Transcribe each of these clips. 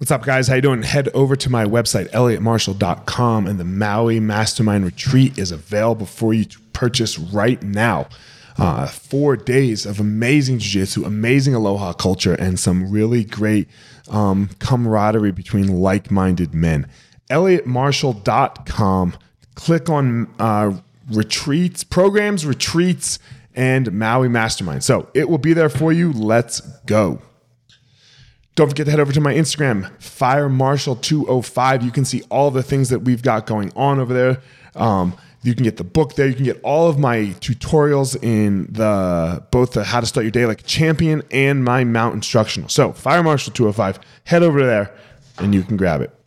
What's up, guys? How you doing? Head over to my website, elliottmarshall.com, and the Maui Mastermind Retreat is available for you to purchase right now. Uh, four days of amazing jiu-jitsu, amazing aloha culture, and some really great um, camaraderie between like-minded men. elliottmarshall.com. Click on uh, retreats, programs, retreats, and Maui Mastermind. So it will be there for you. Let's go. Don't forget to head over to my Instagram, firemarshal205. You can see all the things that we've got going on over there. Um, you can get the book there. You can get all of my tutorials in the both the how to start your day like a champion and my mount instructional. So Fire Marshal 205, head over there and you can grab it.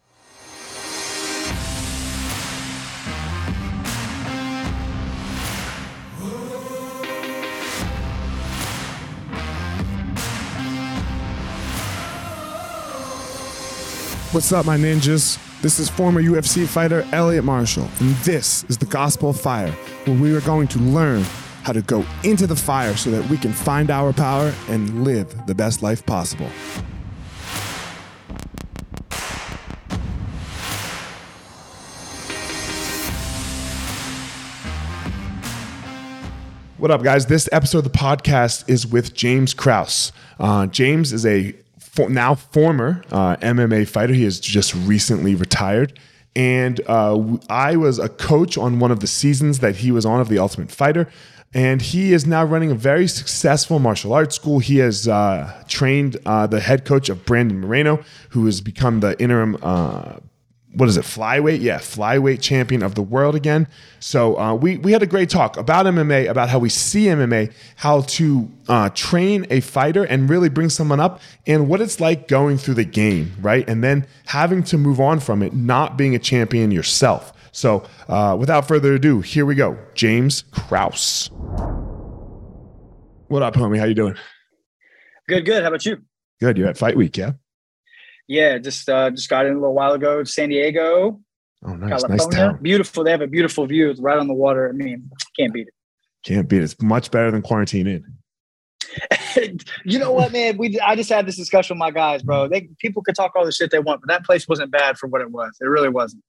What's up, my ninjas? This is former UFC fighter Elliot Marshall, and this is the Gospel of Fire, where we are going to learn how to go into the fire so that we can find our power and live the best life possible. What up, guys? This episode of the podcast is with James Krause. Uh, James is a for, now former uh, MMA fighter. He has just recently retired. And uh, I was a coach on one of the seasons that he was on of The Ultimate Fighter. And he is now running a very successful martial arts school. He has uh, trained uh, the head coach of Brandon Moreno, who has become the interim uh, what is it flyweight? Yeah flyweight champion of the world again. So uh, we, we had a great talk about mma about how we see mma how to uh, train a fighter and really bring someone up and what it's like going through the game right? And then having to move on from it not being a champion yourself. So uh, without further ado here we go. James Krause what up homie? How you doing? Good good. How about you? Good. You're at fight week yeah yeah, just uh, just got in a little while ago. San Diego, oh nice, California. nice town. Beautiful. They have a beautiful view. It's right on the water. I mean, can't beat it. Can't beat it. It's much better than quarantine in. you know what, man? We I just had this discussion with my guys, bro. They people could talk all the shit they want, but that place wasn't bad for what it was. It really wasn't.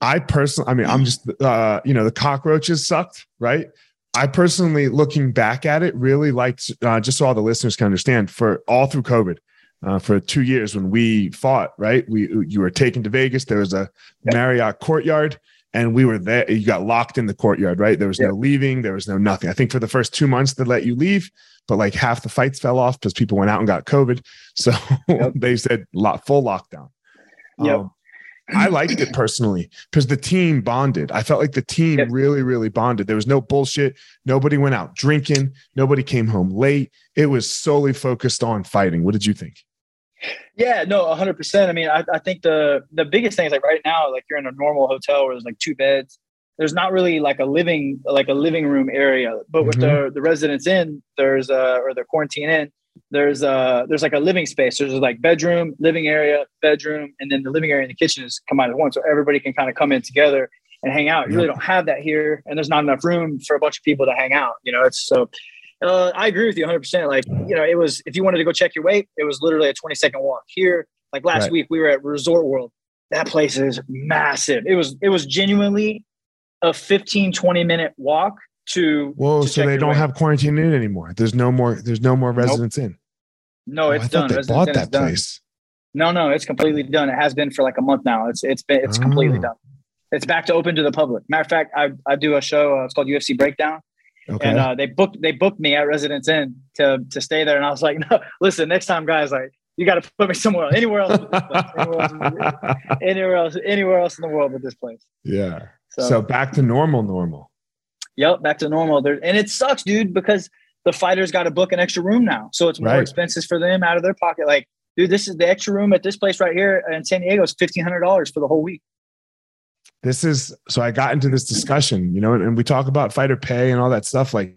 I personally, I mean, I'm just, uh, you know, the cockroaches sucked, right? I personally, looking back at it, really liked, uh, just so all the listeners can understand, for all through COVID, uh, for two years when we fought. Right, we you were taken to Vegas. There was a Marriott courtyard, and we were there. You got locked in the courtyard. Right, there was no leaving. There was no nothing. I think for the first two months they let you leave, but like half the fights fell off because people went out and got COVID. So yep. they said lot full lockdown. Yep. Um, I liked it personally because the team bonded. I felt like the team yep. really, really bonded. There was no bullshit. Nobody went out drinking. Nobody came home late. It was solely focused on fighting. What did you think? Yeah, no, hundred percent. I mean, I, I think the the biggest thing is like right now, like you're in a normal hotel where there's like two beds. There's not really like a living like a living room area, but with mm-hmm. the the Residence Inn, there's uh or the quarantine in, there's uh there's like a living space. There's like bedroom, living area, bedroom, and then the living area and the kitchen is combined as one, so everybody can kind of come in together and hang out. You really don't have that here, and there's not enough room for a bunch of people to hang out. You know, it's so uh, I agree with you 100. percent Like you know, it was if you wanted to go check your weight, it was literally a 20 second walk. Here, like last right. week, we were at Resort World. That place is massive. It was it was genuinely a 15 20 minute walk to. Whoa! To so they don't weight. have quarantine in anymore. There's no more. There's no more Residence nope. in. No, oh, it's done. They bought that place. No, no, it's completely done. It has been for like a month now. It's it's been it's oh. completely done. It's back to open to the public. Matter of fact, I I do a show. Uh, it's called UFC Breakdown Okay. And uh, they booked they booked me at Residence Inn to to stay there, and I was like, no, listen, next time, guys, like you got to put me somewhere else, anywhere else, anywhere else, anywhere else, anywhere else in the world but this place. Yeah. So, so back to normal, normal. Yep, back to normal. There, and it sucks, dude, because the fighters got to book an extra room now, so it's more right. expenses for them out of their pocket. Like, dude, this is the extra room at this place right here in San Diego is fifteen hundred dollars for the whole week this is so I got into this discussion, you know, and, and we talk about fighter pay and all that stuff. Like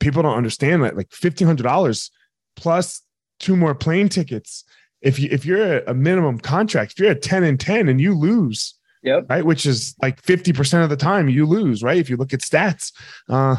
people don't understand that like fifteen hundred dollars plus two more plane tickets. If you if you're a, a minimum contract, if you're a 10 and 10 and you lose, yep. right, which is like 50% of the time you lose, right? If you look at stats, uh,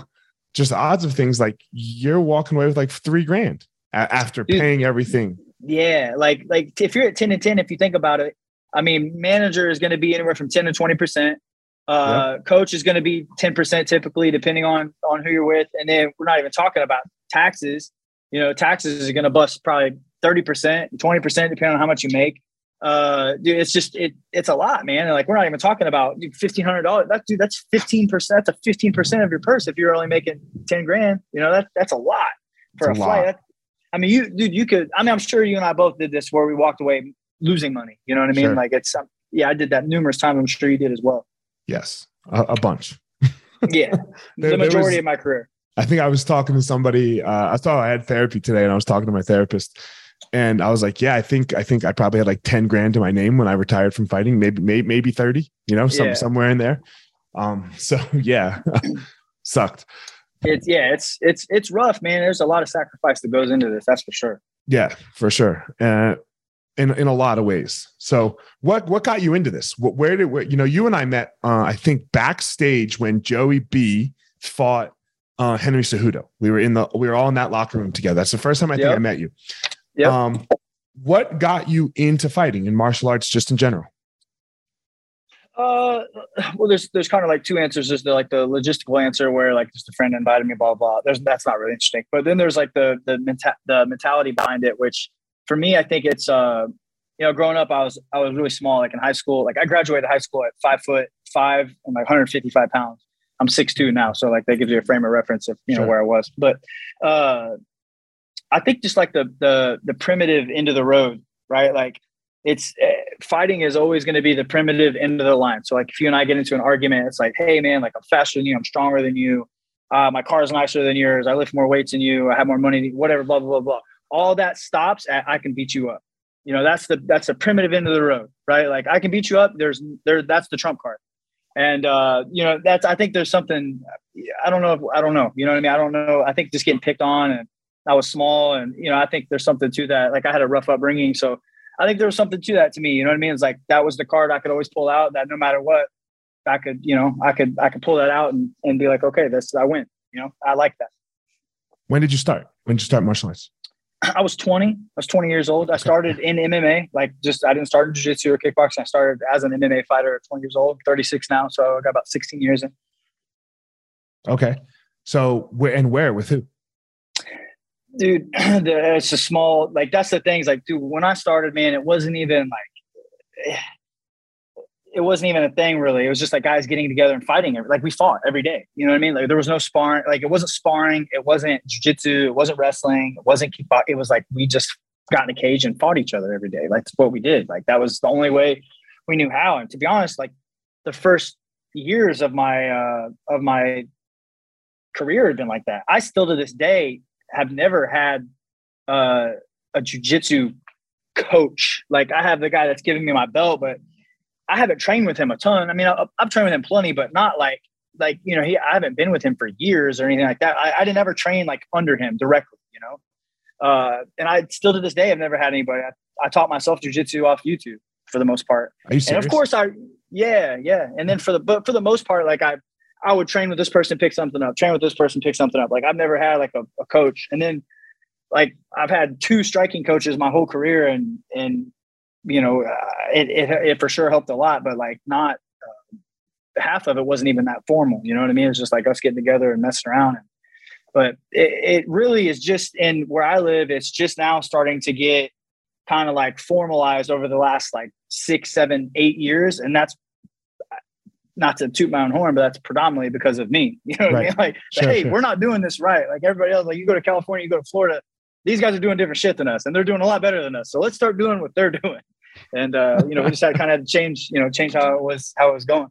just odds of things like you're walking away with like three grand after Dude, paying everything Yeah, like like if you're at ten and ten, if you think about it, I mean, manager is going to be anywhere from ten to twenty percent. Uh, yep. Coach is going to be ten percent typically, depending on on who you're with, and then we're not even talking about taxes. You know, taxes are going to bust probably thirty percent, twenty percent, depending on how much you make. Uh, dude, it's just it it's a lot, man. And like we're not even talking about fifteen hundred dollars. That dude, that's fifteen percent. That's a fifteen percent of your purse if you're only making ten grand. You know, that that's a lot for a, a flight. I mean, you dude, you could. I mean, I'm sure you and I both did this where we walked away losing money. You know what I mean? Sure. Like it's um, yeah, I did that numerous times. I'm sure you did as well. Yes, a, a bunch. yeah, the majority was, of my career. I think I was talking to somebody. Uh, I thought I had therapy today, and I was talking to my therapist, and I was like, "Yeah, I think I think I probably had like ten grand to my name when I retired from fighting. Maybe maybe maybe thirty. You know, some yeah. somewhere in there. Um, so yeah, sucked. It's yeah, it's it's it's rough, man. There's a lot of sacrifice that goes into this. That's for sure. Yeah, for sure. Uh, in in a lot of ways. So what what got you into this? Where did where, you know you and I met? Uh, I think backstage when Joey B fought uh, Henry Cejudo. We were in the we were all in that locker room together. That's the first time I think yep. I met you. Yeah. Um, what got you into fighting in martial arts, just in general? Uh, well, there's there's kind of like two answers. There's the like the logistical answer where like just a friend invited me, blah blah. There's that's not really interesting. But then there's like the the menta- the mentality behind it, which for me, I think it's uh, you know, growing up, I was I was really small. Like in high school, like I graduated high school at five foot five and like 155 pounds. I'm six two now, so like that gives you a frame of reference of you know where I was. But uh, I think just like the the the primitive end of the road, right? Like it's uh, fighting is always going to be the primitive end of the line. So like if you and I get into an argument, it's like, hey man, like I'm faster than you, I'm stronger than you, uh, my car is nicer than yours, I lift more weights than you, I have more money, whatever, blah blah blah blah. All that stops at I can beat you up. You know, that's the that's the primitive end of the road, right? Like I can beat you up. There's there that's the trump card, and uh, you know that's I think there's something I don't know if, I don't know you know what I mean I don't know I think just getting picked on and I was small and you know I think there's something to that. Like I had a rough upbringing, so I think there was something to that to me. You know what I mean? It's like that was the card I could always pull out. That no matter what, I could, you know, I could I could pull that out and and be like, okay, this I win. You know, I like that. When did you start? When did you start martial arts? I was 20. I was 20 years old. I started in MMA. Like just I didn't start in jiu-jitsu or kickboxing. I started as an MMA fighter at 20 years old, 36 now. So I got about 16 years in. Okay. So where and where with who? dude, it's a small like that's the things like dude. When I started, man, it wasn't even like it wasn't even a thing really. It was just like guys getting together and fighting. Like we fought every day. You know what I mean? Like there was no sparring. Like it wasn't sparring. It wasn't jujitsu. It wasn't wrestling. It wasn't kickboxing. It was like we just got in a cage and fought each other every day. Like that's what we did. Like that was the only way we knew how. And to be honest, like the first years of my uh of my career had been like that. I still to this day have never had uh, a jujitsu coach. Like I have the guy that's giving me my belt, but I haven't trained with him a ton. I mean, I, have trained with him plenty, but not like like you know he I haven't been with him for years or anything like that. I, I didn't ever train like under him directly, you know. Uh, and I still to this day I've never had anybody. I, I taught myself jujitsu off YouTube for the most part. Are you And of course I yeah yeah. And then for the but for the most part like I I would train with this person, pick something up, train with this person, pick something up. Like I've never had like a, a coach. And then like I've had two striking coaches my whole career and, and, you know, uh, it, it, it, for sure helped a lot, but like not uh, half of it wasn't even that formal. You know what I mean? It's just like us getting together and messing around. And, but it, it really is just in where I live. It's just now starting to get kind of like formalized over the last like six, seven, eight years. And that's not to toot my own horn, but that's predominantly because of me. You know what right. I mean? Like, sure, hey, sure. we're not doing this right. Like everybody else, like you go to California, you go to Florida, these guys are doing different shit than us, and they're doing a lot better than us. So let's start doing what they're doing. And uh, you know, we just had kind of change, you know, change how it was how it was going.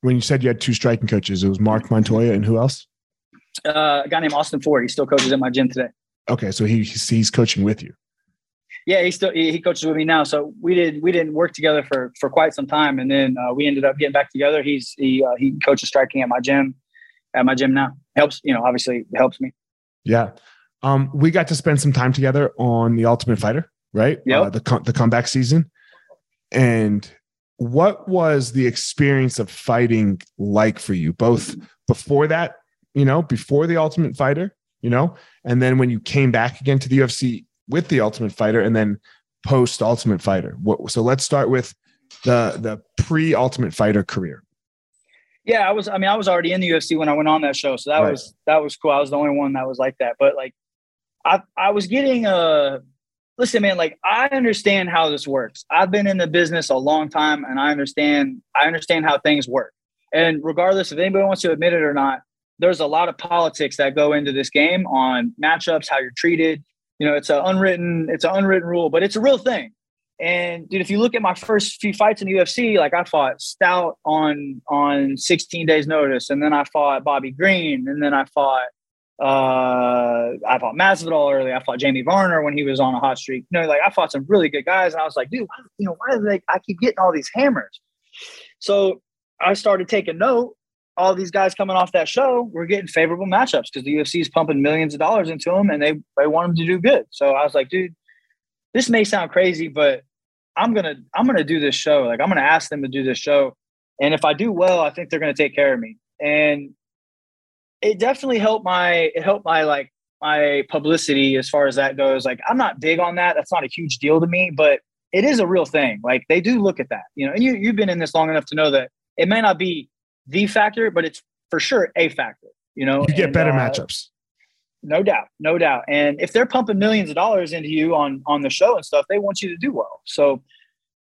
When you said you had two striking coaches, it was Mark Montoya and who else? Uh, a guy named Austin Ford. He still coaches at my gym today. Okay, so he he's coaching with you yeah, he still he, coaches with me now. So we did we didn't work together for for quite some time, and then uh, we ended up getting back together. He's he uh, he coaches striking at my gym at my gym now. Helps you know obviously helps me. Yeah, um, we got to spend some time together on the Ultimate Fighter, right? Yeah, uh, the the comeback season, and what was the experience of fighting like for you both before that you know before the ultimate fighter you know and then when you came back again to the ufc with the Ultimate Fighter and then post Ultimate Fighter? What, so let's start with the the pre Ultimate Fighter career. Yeah, I was. I mean, I was already in the UFC when I went on that show, so that right. was that was cool. I was the only one that was like that. But like, I I was getting a uh, listen, man. Like, I understand how this works. I've been in the business a long time, and I understand. I understand how things work. And regardless if anybody wants to admit it or not, there's a lot of politics that go into this game on matchups, how you're treated. You know, it's an unwritten, it's an unwritten rule, but it's a real thing. And dude, if you look at my first few fights in the UFC, like I fought Stout on on 16 days notice, and then I fought Bobby Green, and then I fought uh I fought Masvidal early. I fought Jamie Varner when he was on a hot streak. You know, like I fought some really good guys, and I was like, dude, why, you know, why do they? I keep getting all these hammers. So I started taking note. All these guys coming off that show were getting favorable matchups because the UFC is pumping millions of dollars into them, and they they want them to do good. So I was like, dude, this may sound crazy, but I'm gonna I'm gonna do this show. Like I'm gonna ask them to do this show, and if I do well, I think they're gonna take care of me. And it definitely helped my it helped my like my publicity as far as that goes. Like I'm not big on that. That's not a huge deal to me, but it is a real thing. Like they do look at that, you know. And you you've been in this long enough to know that it may not be the factor, but it's for sure a factor. You know, you get and, better uh, matchups. No doubt, no doubt. And if they're pumping millions of dollars into you on on the show and stuff, they want you to do well. So,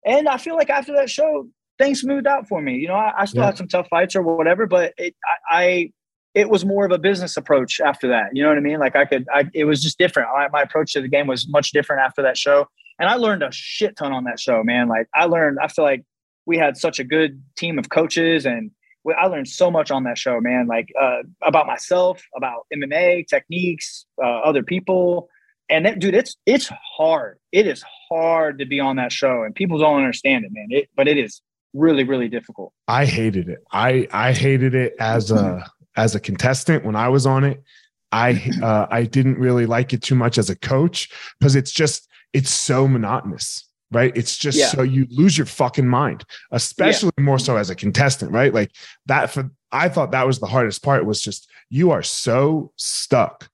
and I feel like after that show, things smoothed out for me. You know, I, I still yeah. had some tough fights or whatever, but it, I, I, it was more of a business approach after that. You know what I mean? Like I could, I, it was just different. I, my approach to the game was much different after that show, and I learned a shit ton on that show, man. Like I learned, I feel like we had such a good team of coaches and I learned so much on that show, man. Like uh, about myself, about MMA techniques, uh, other people, and that, dude, it's it's hard. It is hard to be on that show, and people don't understand it, man. It, but it is really, really difficult. I hated it. I I hated it as a as a contestant when I was on it. I uh, I didn't really like it too much as a coach because it's just it's so monotonous right? It's just yeah. so you lose your fucking mind, especially yeah. more so as a contestant, right? Like that for I thought that was the hardest part was just you are so stuck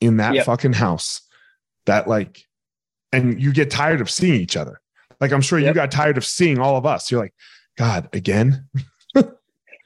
in that yep. fucking house that like and you get tired of seeing each other. Like I'm sure yep. you got tired of seeing all of us. You're like, God, again.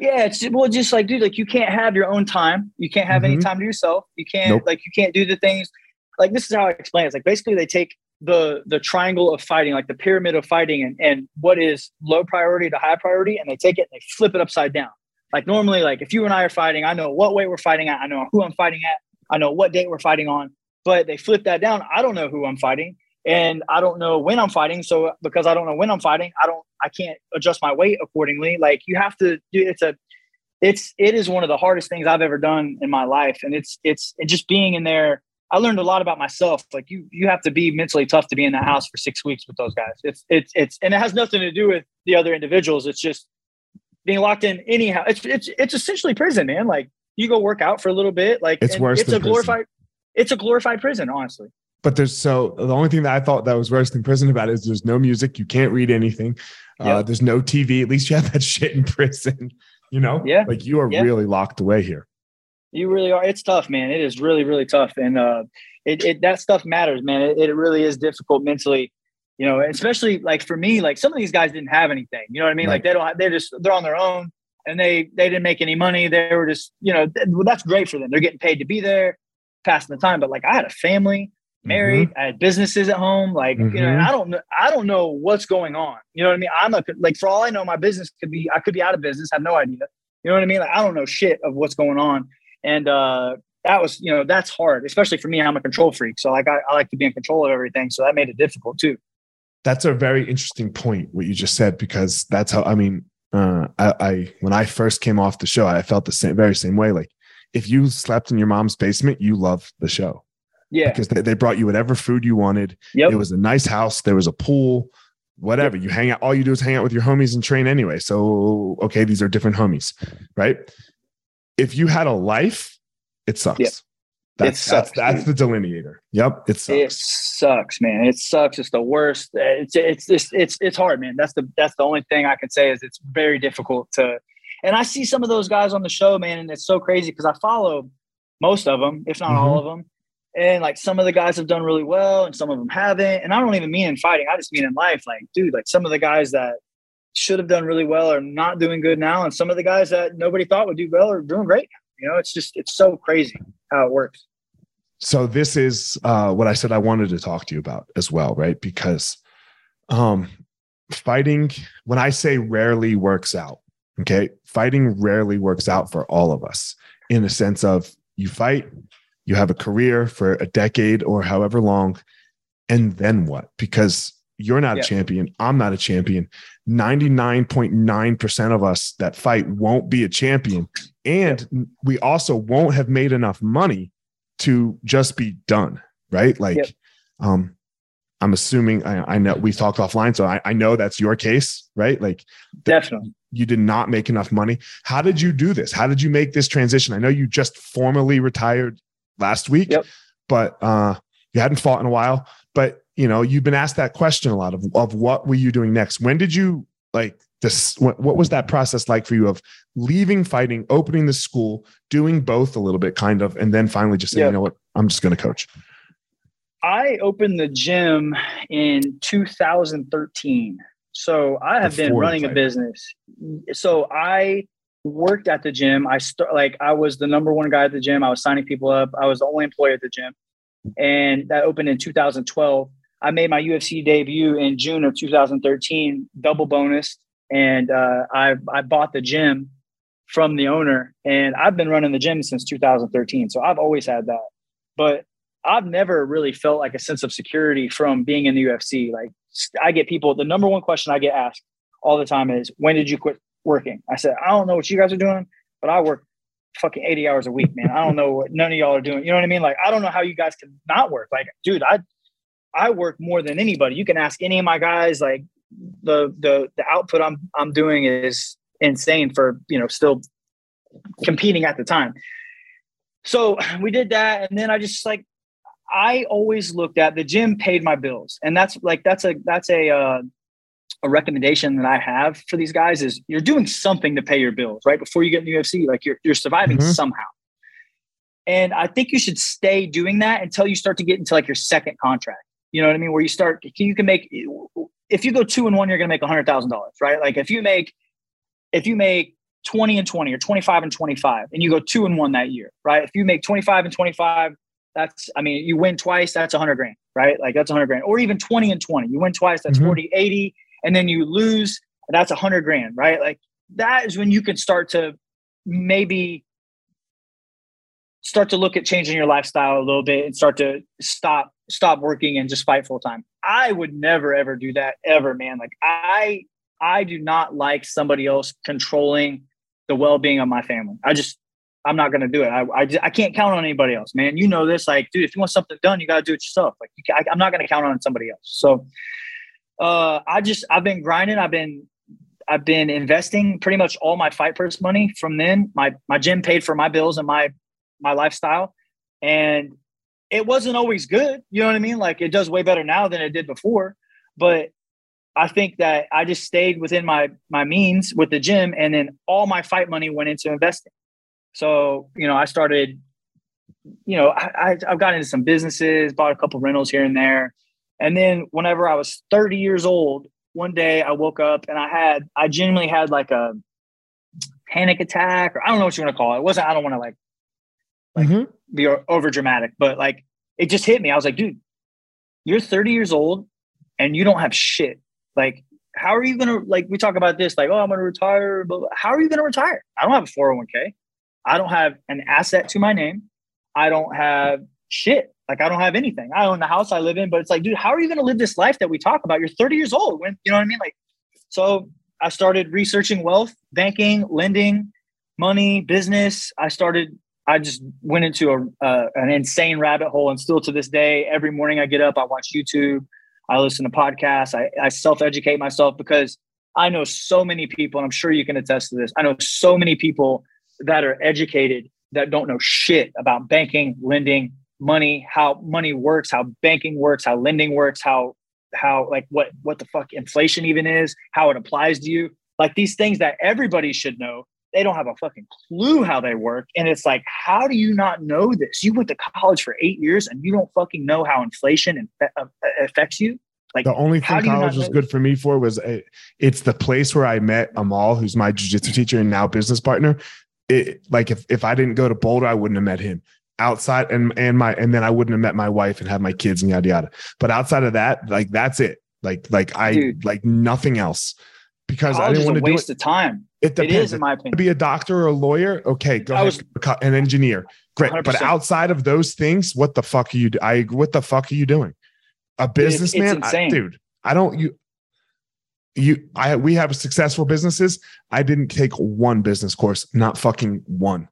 Yeah, it's well, just like, dude, like you can't have your own time. You can't have mm-hmm. any time to yourself. You can't nope. like you can't do the things. Like this is how I explain it. It's like basically they take the the triangle of fighting, like the pyramid of fighting, and, and what is low priority to high priority, and they take it and they flip it upside down. Like normally, like if you and I are fighting, I know what weight we're fighting at, I know who I'm fighting at, I know what date we're fighting on. But they flip that down. I don't know who I'm fighting, and I don't know when I'm fighting. So because I don't know when I'm fighting, I don't, I can't adjust my weight accordingly. Like you have to do. It's a, it's it is one of the hardest things I've ever done in my life, and it's it's it just being in there I learned a lot about myself. Like you, you have to be mentally tough to be in the house for six weeks with those guys. It's, it's, it's, and it has nothing to do with the other individuals. It's just being locked in anyhow. It's, it's, it's essentially prison, man. Like you go work out for a little bit. Like it's worse. It's a glorified, prison. it's a glorified prison, honestly. But there's so the only thing that I thought that was worse than prison about it is there's no music. You can't read anything. Uh. There's no TV. At least you have that shit in prison. You know, yeah. Like you are yeah. really locked away here. You really are. It's tough, man. It is really, really tough. And uh, it, it that stuff matters, man. It, it really is difficult mentally, you know, especially like for me, like some of these guys didn't have anything. You know what I mean? Right. Like they don't. They're just they're on their own, and they they didn't make any money. They were just you know well, that's great for them. They're getting paid to be there, passing the time. But like I had a family, married, mm-hmm. I had businesses at home. Like mm-hmm. you know, mm-hmm. I don't know. I don't know what's going on. You know what I mean? I'm a like for all I know, my business could be I could be out of business. I have no idea. You know what I mean? Like I don't know shit of what's going on. And uh, that was, you know, that's hard, especially for me. I'm a control freak. So like I, I like to be in control of everything. So that made it difficult too. That's a very interesting point, what you just said, because that's how I mean, uh, I, I when I first came off the show, I felt the same very same way. Like if you slept in your mom's basement, you love the show. Yeah. Because they, they brought you whatever food you wanted. Yep. It was a nice house. There was a pool, whatever. Yep. You hang out, all you do is hang out with your homies and train anyway. So okay, these are different homies, right? if you had a life, it sucks. Yeah. That's, it sucks, that's, that's the delineator. Yep. It sucks. It sucks, man. It sucks. It's the worst. It's, it's, it's, it's, it's hard, man. That's the, that's the only thing I can say is it's very difficult to, and I see some of those guys on the show, man. And it's so crazy because I follow most of them, if not mm-hmm. all of them. And like some of the guys have done really well and some of them haven't. And i don't even mean in fighting. I just mean in life. Like dude like some of the guys that should have done really well are not doing good now. And some of the guys that nobody thought would do well are doing great you know it's just it's so crazy how it works. So this is uh, what i said i wanted to talk to you about as well right? Because um fighting when i say rarely works out okay? Fighting rarely works out for all of us in the sense of you fight you have a career for a decade or however long and then what? Because you're not yeah. a champion i'm not a champion. 99.9% of us that fight won't be a champion. And yep. we also won't have made enough money to just be done right? Like yep. um i'm assuming I, I, know we talked offline so I, I know that's your case right? Like definitely. you did not make enough money. How did you do this? How did you make this transition? I know you just formally retired last week, yep. but uh, you hadn't fought in a while. But you know, you've been asked that question a lot of of what were you doing next? When did you like this? What, what was that process like for you of leaving fighting, opening the school, doing both a little bit, kind of, and then finally just saying, yep. you know what, I'm just going to coach. I opened the gym in 2013. So I have Before been running a business. So I worked at the gym. I start like I was the number one guy at the gym. I was signing people up. I was the only employee at the gym, and that opened in 2012. I made my UFC debut in June of 2013, double bonus, and uh, I I bought the gym from the owner, and I've been running the gym since 2013. So I've always had that, but I've never really felt like a sense of security from being in the UFC. Like I get people, the number one question I get asked all the time is, "When did you quit working. I said, I don't know what you guys are doing, but I work fucking 80 hours a week, man. I don't know what none of y'all are doing. You know what I mean? Like, I don't know how you guys can not work. Like, dude, I I work more than anybody. You can ask any of my guys, like the the the output I'm I'm doing is insane for, you know, still competing at the time. So we did that and then I just like I always looked at the gym paid my bills. And that's like that's a that's a uh a recommendation that I have for these guys is you're doing something to pay your bills, right? Before you get in the UFC, like you're you're surviving mm-hmm. somehow. And I think you should stay doing that until you start to get into like your second contract. You know what I mean? Where you start, you can make if you go two and one, you're gonna make a hundred thousand dollars, right? Like if you make if you make 20 and 20 or 25 and 25 and you go two and one that year, right? If you make 25 and 25, that's I mean, you win twice, that's a hundred grand, right? Like that's a hundred grand. Or even 20 and 20. You win twice, that's mm-hmm. 40, 80 and then you lose, that's a hundred grand, right? Like that is when you can start to maybe start to look at changing your lifestyle a little bit and start to stop stop working and just fight full time. I would never ever do that ever, man. Like I I do not like somebody else controlling the well-being of my family. I just I'm not gonna do it. I I, just, I can't count on anybody else, man. You know this. Like, dude, if you want something done, you gotta do it yourself. Like, you, I, I'm not gonna count on somebody else. So uh, I just I've been grinding. I've been I've been investing pretty much all my fight purse money from then. My my gym paid for my bills and my my lifestyle, and it wasn't always good. You know what I mean? Like it does way better now than it did before, but I think that I just stayed within my my means with the gym, and then all my fight money went into investing. So you know, I started. You know, I, I I've got into some businesses, bought a couple rentals here and there, and then whenever I was 30 years old, one day I woke up and I had, I genuinely had like a panic attack, or I don't know what you want to call it. It wasn't, I don't want to like, like mm-hmm. be over dramatic, but like it just hit me. I was like, dude, you're 30 years old and you don't have shit. Like, how are you going to, like, we talk about this, like, oh, I'm going to retire, but how are you going to retire? I don't have a 401k. I don't have an asset to my name. I don't have shit. Like I don't have anything. I own the house I live in, but it's like, dude, how are you going to live this life that we talk about? You're 30 years old. When you know what I mean? Like, so I started researching wealth, banking, lending, money, business. I started. I just went into a uh, an insane rabbit hole, and still to this day, every morning I get up, I watch YouTube, I listen to podcasts, I, I self educate myself because I know so many people, and I'm sure you can attest to this. I know so many people that are educated that don't know shit about banking, lending, money, how money works, how banking works, how lending works, how how like what what the fuck inflation even is, how it applies to you. Like these things that everybody should know. they don't have a fucking clue how they work. And it's like, how do you not know this? You went to college for eight years and you don't fucking know how inflation uh, affects you. Like the only thing college was good for me for was a, it's the place where I met Amal, who's my jujitsu teacher and now business partner. It, like if, if I didn't go to Boulder, I wouldn't have met him outside and and my and then I wouldn't have met my wife and had my kids and yada yada. But outside of that, like that's it. Like like I Dude, like nothing else because I didn't want to do waste it. of time. It depends. It is, in my opinion. To be a doctor or a lawyer, okay, go I ahead. Was, an engineer, great. 100%. But outside of those things, what the fuck are you? I what the fuck are you doing? A businessman, dude. I don't you. You, I, we have successful businesses. I didn't take one business course, not fucking one.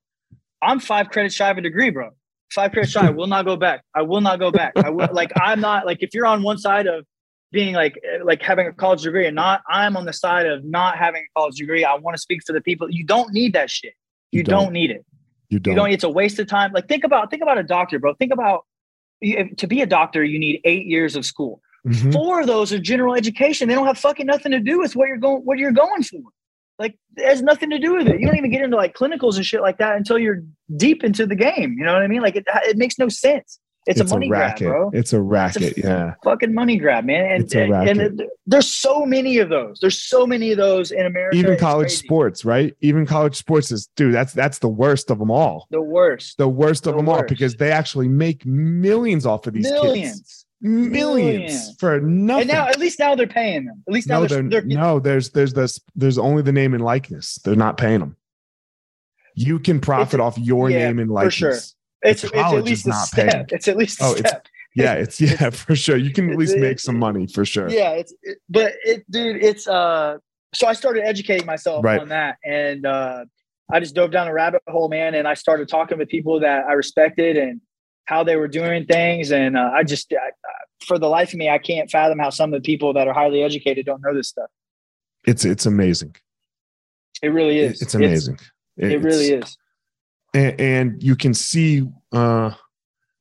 I'm five credits shy of a degree, bro. Five credits shy. I will not go back. I will not go back. I will like. I'm not like if you're on one side of being like like having a college degree and not i'm on the side of not having a college degree i want to speak for the people you don't need that shit you, you don't. don't. need it you don't. you don't it's a waste of time like think about think about a doctor bro think about to be a doctor you need eight years of school mm-hmm. four of those are general education they don't have fucking nothing to do with what you're going what you're going for like it has nothing to do with it you don't even get into like clinicals and shit like that until you're deep into the game you know what i mean like it, it makes no sense it's, it's a money a grab, bro. It's a racket. It's a yeah. Fucking money grab, man. And, it's a racket. and it, there's so many of those. There's so many of those in America. Even college sports, right? Even college sports is, dude, that's that's the worst of them all. The worst. The worst of the them worst. all because they actually make millions off of these millions. kids. Millions, millions for nothing. And now, at least now they're paying them. At least now no, they're, they're, they're, no. There's there's this there's only the name and likeness. They're not paying them. You can profit off your yeah, name and likeness. For sure it's, it's at least a step. Paying. It's at least a oh, step. yeah, it's yeah for sure. You can at least make some money for sure. Yeah, it's it, but it, dude, it's uh. So I started educating myself right. on that, and uh, I just dove down a rabbit hole, man, and I started talking with people that I respected and how they were doing things, and uh, I just, I, for the life of me, I can't fathom how some of the people that are highly educated don't know this stuff. It's it's amazing. It really is. It's amazing. It's, it really is and, and you can see uh,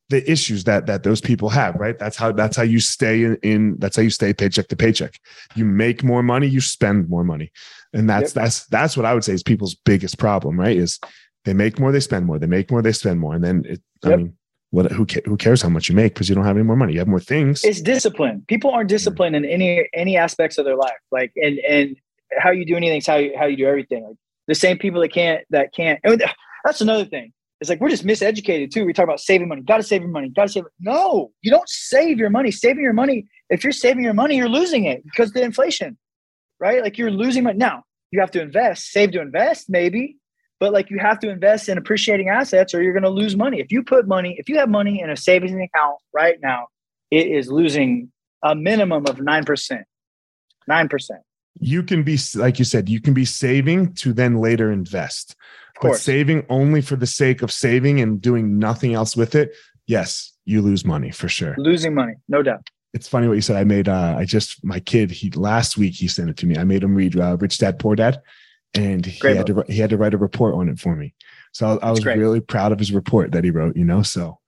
the issues that that those people have right that's how that's how you stay in, in, that's how you stay paycheck to paycheck you make more money you spend more money and that's yep. that's that's what i would say is people's biggest problem right is they make more they spend more they make more they spend more and then it yep. i mean what who, who cares how much you make because you don't have any more money you have more things it's discipline people aren't disciplined in any any aspects of their life like and and how you do anything is how you how you do everything like the same people that can't that can't that's another thing. It's like we're just miseducated too. We talk about saving money. Got to save your money. Got to save. It. No, you don't save your money. Saving your money. If you're saving your money, you're losing it because the inflation, right? Like you're losing money. Now you have to invest. Save to invest, maybe, but like you have to invest in appreciating assets, or you're going to lose money. If you put money, if you have money in a savings account right now, it is losing a minimum of nine percent. Nine percent. You can be like you said. You can be saving to then later invest but saving only for the sake of saving and doing nothing else with it, yes, you lose money for sure. Losing money, no doubt. It's funny what you said. I made, uh, I just, my kid, he last week he sent it to me. I made him read uh, Rich Dad Poor Dad, and he had to he had to write a report on it for me. So I, I was really proud of his report that he wrote. You know, so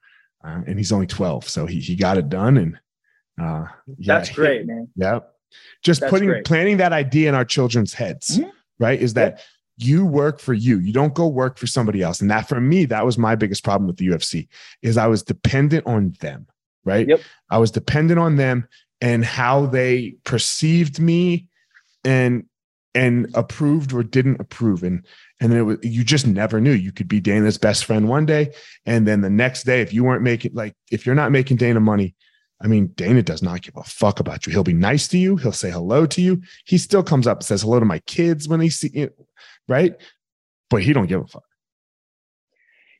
uh, and he's only twelve, so he he got it done, and uh, yeah, that's great, he, man. Yeah, just that's putting great. planting that idea in our children's heads, mm-hmm. right? Is that you work for you you don't go work for somebody else and that for me that was my biggest problem with the ufc is i was dependent on them right yep. i was dependent on them and how they perceived me and and approved or didn't approve and and then it was, you just never knew you could be dana's best friend one day and then the next day if you weren't making like if you're not making dana money I mean, Dana does not give a fuck about you. He'll be nice to you. He'll say hello to you. He still comes up and says hello to my kids when he see you right? But he don't give a fuck.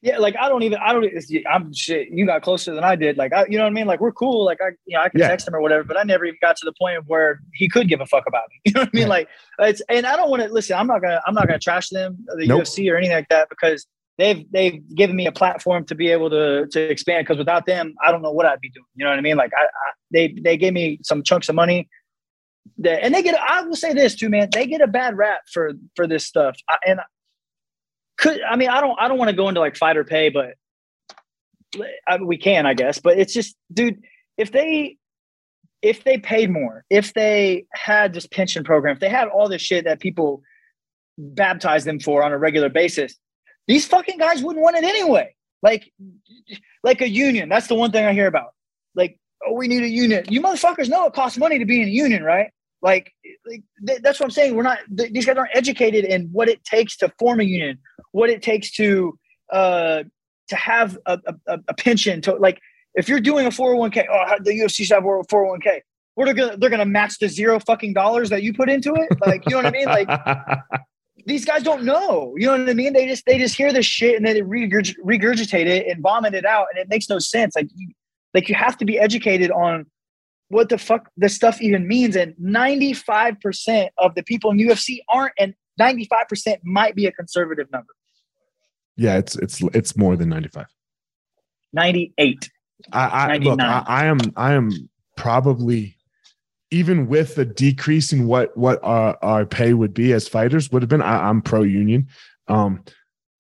Yeah, like I don't even I don't I'm shit. You got closer than I did. Like I, you know what I mean? Like we're cool. Like I, you know, I can yeah. text him or whatever. But I never even got to the point where he could give a fuck about me. You know what I mean? Yeah. Like it's and I don't want to listen. I'm not gonna I'm not gonna trash them the nope. UFC or anything like that because they've they've given me a platform to be able to to expand. Because without them, I don't know what I'd be doing. You know what I mean? Like I, I they they gave me some chunks of money that, and they get. I will say this too, man. They get a bad rap for for this stuff. I, and could I mean I don't I don't want to go into like fight or pay, but I we can I guess. But it's just, dude, if they if they paid more, if they had this pension program, if they had all this shit that people baptize them for on a regular basis. These fucking guys wouldn't want it anyway. Like, like a union. That's the one thing I hear about. Like, oh, we need a union. You motherfuckers know it costs money to be in a union, right? Like, like th- that's what I'm saying. We're not. Th- these guys aren't educated in what it takes to form a union, what it takes to uh to have a, a, a pension. To like, if you're doing a 401k, oh, the UFC should have a 401k. What are gonna they're gonna match the zero fucking dollars that you put into it? Like, you know what I mean? Like, these guys don't know. You know what I mean? They just they just hear this shit and then they regurg- regurgitate it and vomit it out, and it makes no sense. Like, you, like you have to be educated on what the fuck this stuff even means. And 95% of the people in UFC aren't, and 95% might be a conservative number. Yeah, it's it's it's more than 95. 98. I, I look, I, I am I am probably even with the decrease in what what our, our pay would be as fighters would have been. I, am pro union. Um,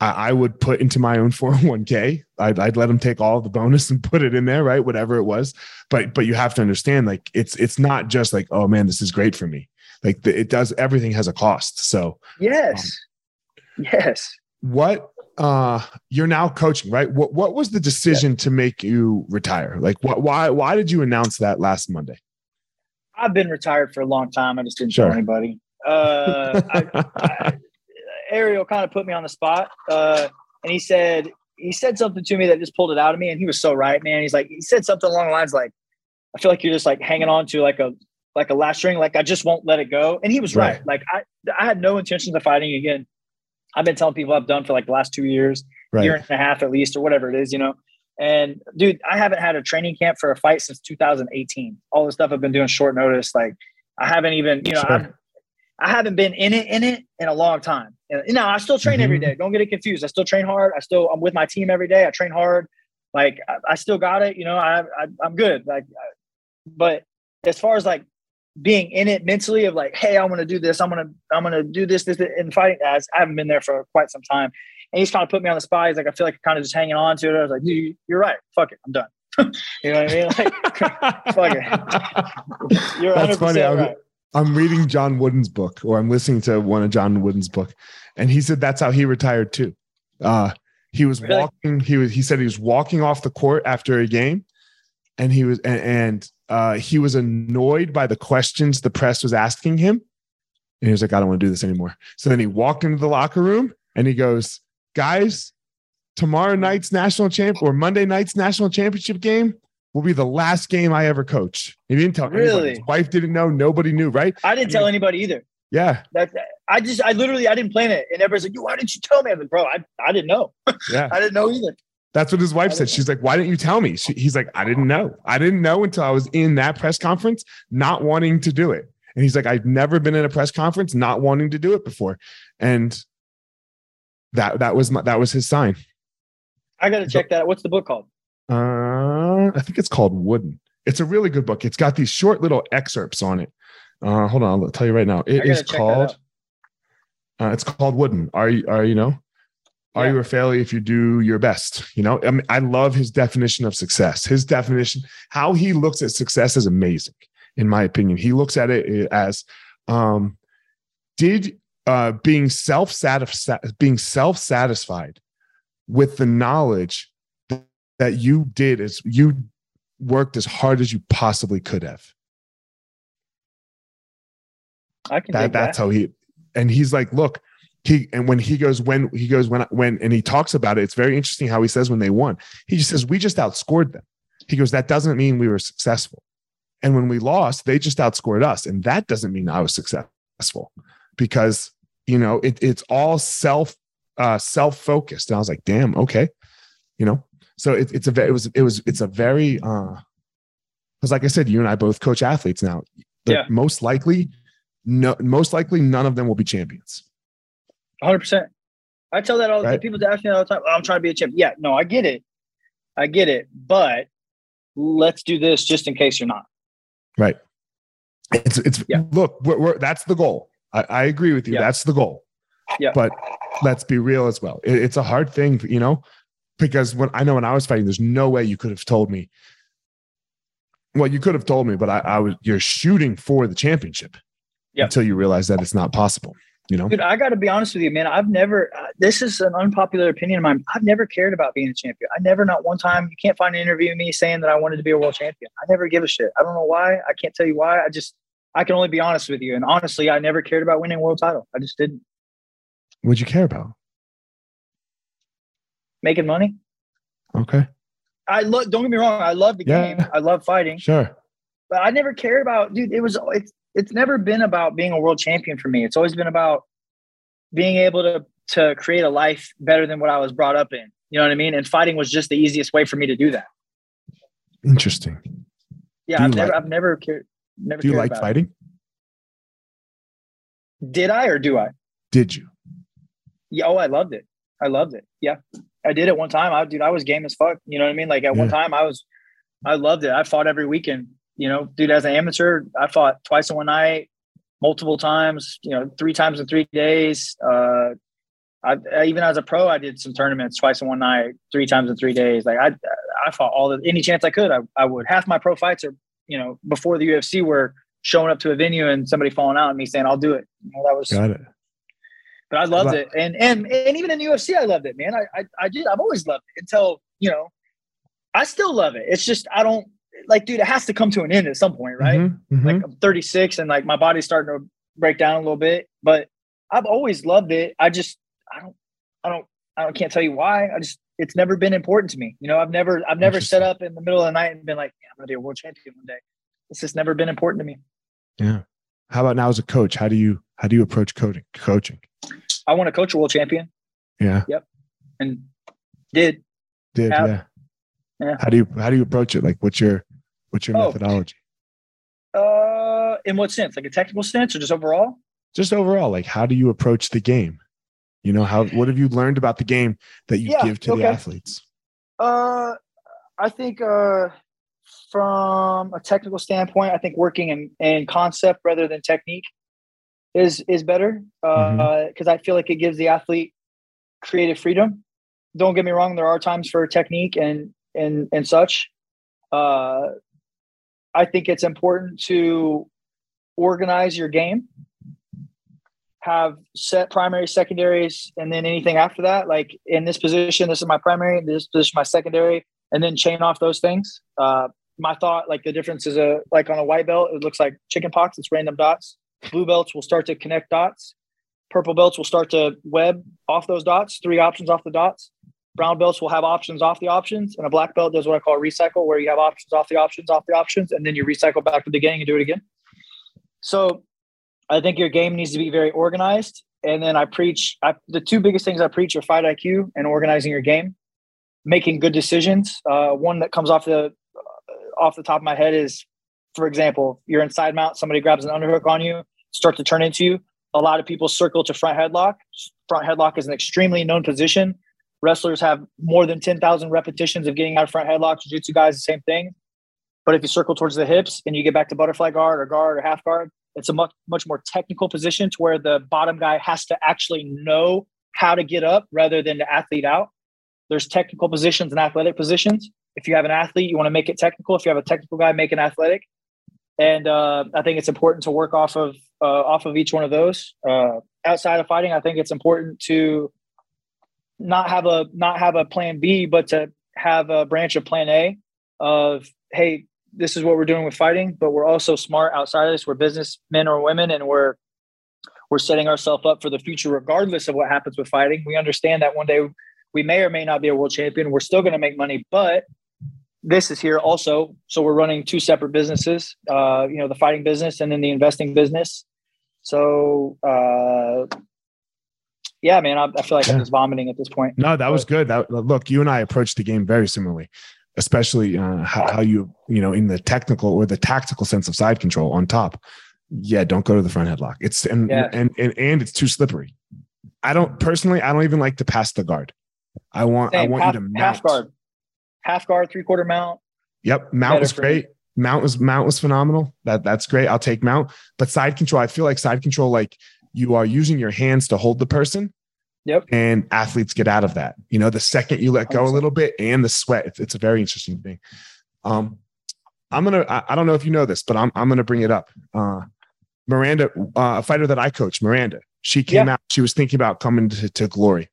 I, I, would put into my own 401k. I'd, I'd let them take all the bonus and put it in there, right? Whatever it was. But but you have to understand, like it's it's not just like, oh man, this is great for me. Like the, it does. Everything has a cost. So yes, um, yes. What uh you're now coaching right what what was the decision yeah. to make you retire like what why why did you announce that last monday i've been retired for a long time i just didn't sure. tell anybody uh I, I, ariel kind of put me on the spot uh and he said he said something to me that just pulled it out of me and he was so right man he's like he said something along the lines like i feel like you're just like hanging on to like a like a last string like i just won't let it go and he was right, right. like i i had no intentions of fighting again I've been telling people I've done for like the last two years, right. year and a half at least, or whatever it is, you know. And dude, I haven't had a training camp for a fight since 2018. All the stuff I've been doing short notice, like I haven't even, you know, sure. I haven't been in it in it in a long time. You know, I still train mm-hmm. every day. Don't get it confused. I still train hard. I still I'm with my team every day. I train hard. Like I, I still got it. You know, I, I I'm good. Like, but as far as like being in it mentally of like, hey, I'm gonna do this, I'm gonna I'm gonna do this, this, and fighting as I haven't been there for quite some time. And he's kind of put me on the spot. He's like, I feel like I'm kind of just hanging on to it. I was like, dude, you're right. Fuck it, I'm done. you know what I mean? Like, fuck it. You're 100 percent right. I'm reading John Wooden's book, or I'm listening to one of John Wooden's book, and he said that's how he retired too. Uh, he was really? walking. He was. He said he was walking off the court after a game, and he was and, and uh, he was annoyed by the questions the press was asking him. And he was like, I don't want to do this anymore. So then he walked into the locker room and he goes, Guys, tomorrow night's national champ or Monday night's national championship game will be the last game I ever coach. He didn't tell really? anybody. His wife didn't know. Nobody knew, right? I didn't I tell anybody either. Yeah. That's I just, I literally, I didn't plan it. And everybody's like, why didn't you tell me? I was like, bro, I, I didn't know. Yeah. I didn't know either. That's what his wife said. She's like, "Why didn't you tell me?" She, he's like, "I didn't know. I didn't know until I was in that press conference, not wanting to do it." And he's like, "I've never been in a press conference not wanting to do it before," and that that was my, that was his sign. I got to check that. What's the book called? Uh, I think it's called Wooden. It's a really good book. It's got these short little excerpts on it. Uh, hold on, I'll tell you right now. It is called. Uh, it's called Wooden. Are you are you know? Are yeah. you a failure if you do your best? You know, I mean, I love his definition of success. His definition, how he looks at success is amazing, in my opinion. He looks at it as, um, did uh, being self satisfied, being self satisfied with the knowledge that, you did is you worked as hard as you possibly could have. I can that, that's that. how he and he's like, look, he and when he goes when he goes when when and he talks about it it's very interesting how he says when they won. He just says we just outscored them. He goes that doesn't mean we were successful. And when we lost they just outscored us. And that doesn't mean i was successful because you know it, it's all self uh self focused and i was like damn okay. You know so it, it's a it was it was it's a very uh because like i said you and i both coach athletes now yeah. most likely no most likely none of them will be champions 100. percent I tell that all the right. People ask me all the time. Oh, I'm trying to be a champ. Yeah, no, I get it. I get it. But let's do this just in case you're not. Right. It's it's yeah. look. We're, we're, that's the goal. I, I agree with you. Yeah. That's the goal. Yeah. But let's be real as well. It, it's a hard thing, you know, because when I know when I was fighting, there's no way you could have told me. Well, you could have told me, but I, I was you're shooting for the championship. Yeah. Until you realize that it's not possible You know, Dude, I got to be honest with you, man. I've never. Uh, this is an unpopular opinion of mine. I've never cared about being a champion. I never, not one time. You can't find an interview of me saying that I wanted to be a world champion. I never give a shit. I don't know why. I can't tell you why. I just, I can only be honest with you. And honestly, I never cared about winning a world title. I just didn't. what'd you care about? Making money. Okay, I love. Don't get me wrong. I love the Yeah. game. I love fighting. sure. but I never cared about, dude. It was it's it's never been about being a world champion for me. It's always been about being able to to create a life better than what I was brought up in. You know what I mean? And fighting was just the easiest way for me to do that. Interesting. Yeah, I've never like- I've never cared never Do you like fighting? it. Did I or do I? Did you? Yeah, oh I loved it. I loved it. Yeah. I did it one time. I dude, I was game as fuck. You know what I mean? Like at one time I was I loved it. I fought every weekend. You know, dude, as an amateur, I fought twice in one night, multiple times, you know, three times in three days. Uh I, I- even as a pro, I did some tournaments twice in one night, three times in three days. Like I, I fought all the any chance I could. I, I would. Half my pro fights are, you know, before the UFC were showing up to a venue and somebody falling out and me saying, "I'll do it." You know, that was Got it. But I loved it, and and and even in the UFC, I loved it, man. I, I I did. I've always loved it until you know, I still love it. It's just I don't like, dude. It has to come to an end at some point, right? Mhm, mhm. Like I'm 36, and like my body's starting to break down a little bit, but I've always loved it. I just I don't I don't I don't, can't tell you why. I just it's never been important to me. You know, I've never I've never set up in the middle of the night and been like, yeah, I'm gonna be a world champion one day. It's just never been important to me. yeah. How about now as a coach? How do you how do you approach coaching? Coaching. I want to coach a world champion, Yeah. Yep. And did Did Have- yeah. yeah. How do you how do you approach it? Like what's your what's your Oh. methodology? Uh, in what sense? Like a technical sense, or just overall? Just overall, like how do you approach the game? You know, how what have you learned about the game that you Yeah, give to okay. the athletes? Uh, I think uh, from a technical standpoint, I think working in, in concept rather than technique is is better because I feel like it gives the athlete creative freedom. Don't get me wrong; there are times for technique and and and such. Uh, I think it's important to organize your game, have set primary, secondaries, and then anything after that. Like in this position, this is my primary, this position my secondary, and then chain off those things. Uh, my thought, like the difference is a like on a white belt, it looks like chicken pox. It's random dots. Blue belts will start to connect dots. Purple belts will start to web off those dots. Three options off the dots. Brown belts will have options off the options, and a black belt does what I call recycle, where you have options off the options off the options, and then you recycle back to the beginning and do it again. So, I think your game needs to be very organized. And then I preach I, the two biggest things I preach are fight IQ and organizing your game, making good decisions. Uh, one that comes off the uh, off the top of my head is, for example, you're in side mount, somebody grabs an underhook on you, start to turn into. A lot of people circle to front headlock. Front headlock is an extremely known position. Wrestlers have more than 10,000 repetitions of getting out of front headlock. Jiu-jitsu guys, the same thing. But if you circle towards the hips and you get back to butterfly guard or guard or half guard, it's a much much more technical position to where the bottom guy has to actually know how to get up rather than to athlete out. There's technical positions and athletic positions. If you have an athlete, you want to make it technical. If you have a technical guy, make it athletic. And uh, I think it's important to work off of uh, off of each one of those. Uh, outside of fighting, I think it's important to not have a not have a plan B, but to have a branch of plan A of hey, this is what we're doing with fighting, but we're also smart outside of this. We're businessmen or women, and we're we're setting ourselves up for the future, regardless of what happens with fighting. We understand that one day we may or may not be a world champion. We're still going to make money, but this is here also. So we're running two separate businesses. Uh, you know, the fighting business and then the investing business. So uh, yeah, man, I, I feel like Yeah. I'm just vomiting at this point. No, that was good. That look, you and I approached the game very similarly, especially uh, how, how you you know in the technical or the tactical sense of side control on top. Yeah, don't go to the front headlock. It's and Yeah. and, and and it's too slippery. I don't personally. I don't even like to pass the guard. I want I want half, you to mount. half guard, half guard, three quarter mount. Yep, mount better was great. Mount was mount was phenomenal. That that's great. I'll take mount. But side control, I feel like side control, like you are using your hands to hold the person, Yep. and athletes get out of that. You know, the second you let go a little bit and the sweat, it's, it's a very interesting thing. Um, I'm gonna. I, I don't know if you know this, but I'm I'm gonna bring it up. Uh, Miranda, uh, a fighter that I coach, Miranda. She came Yeah. out. She was thinking about coming to, to Glory,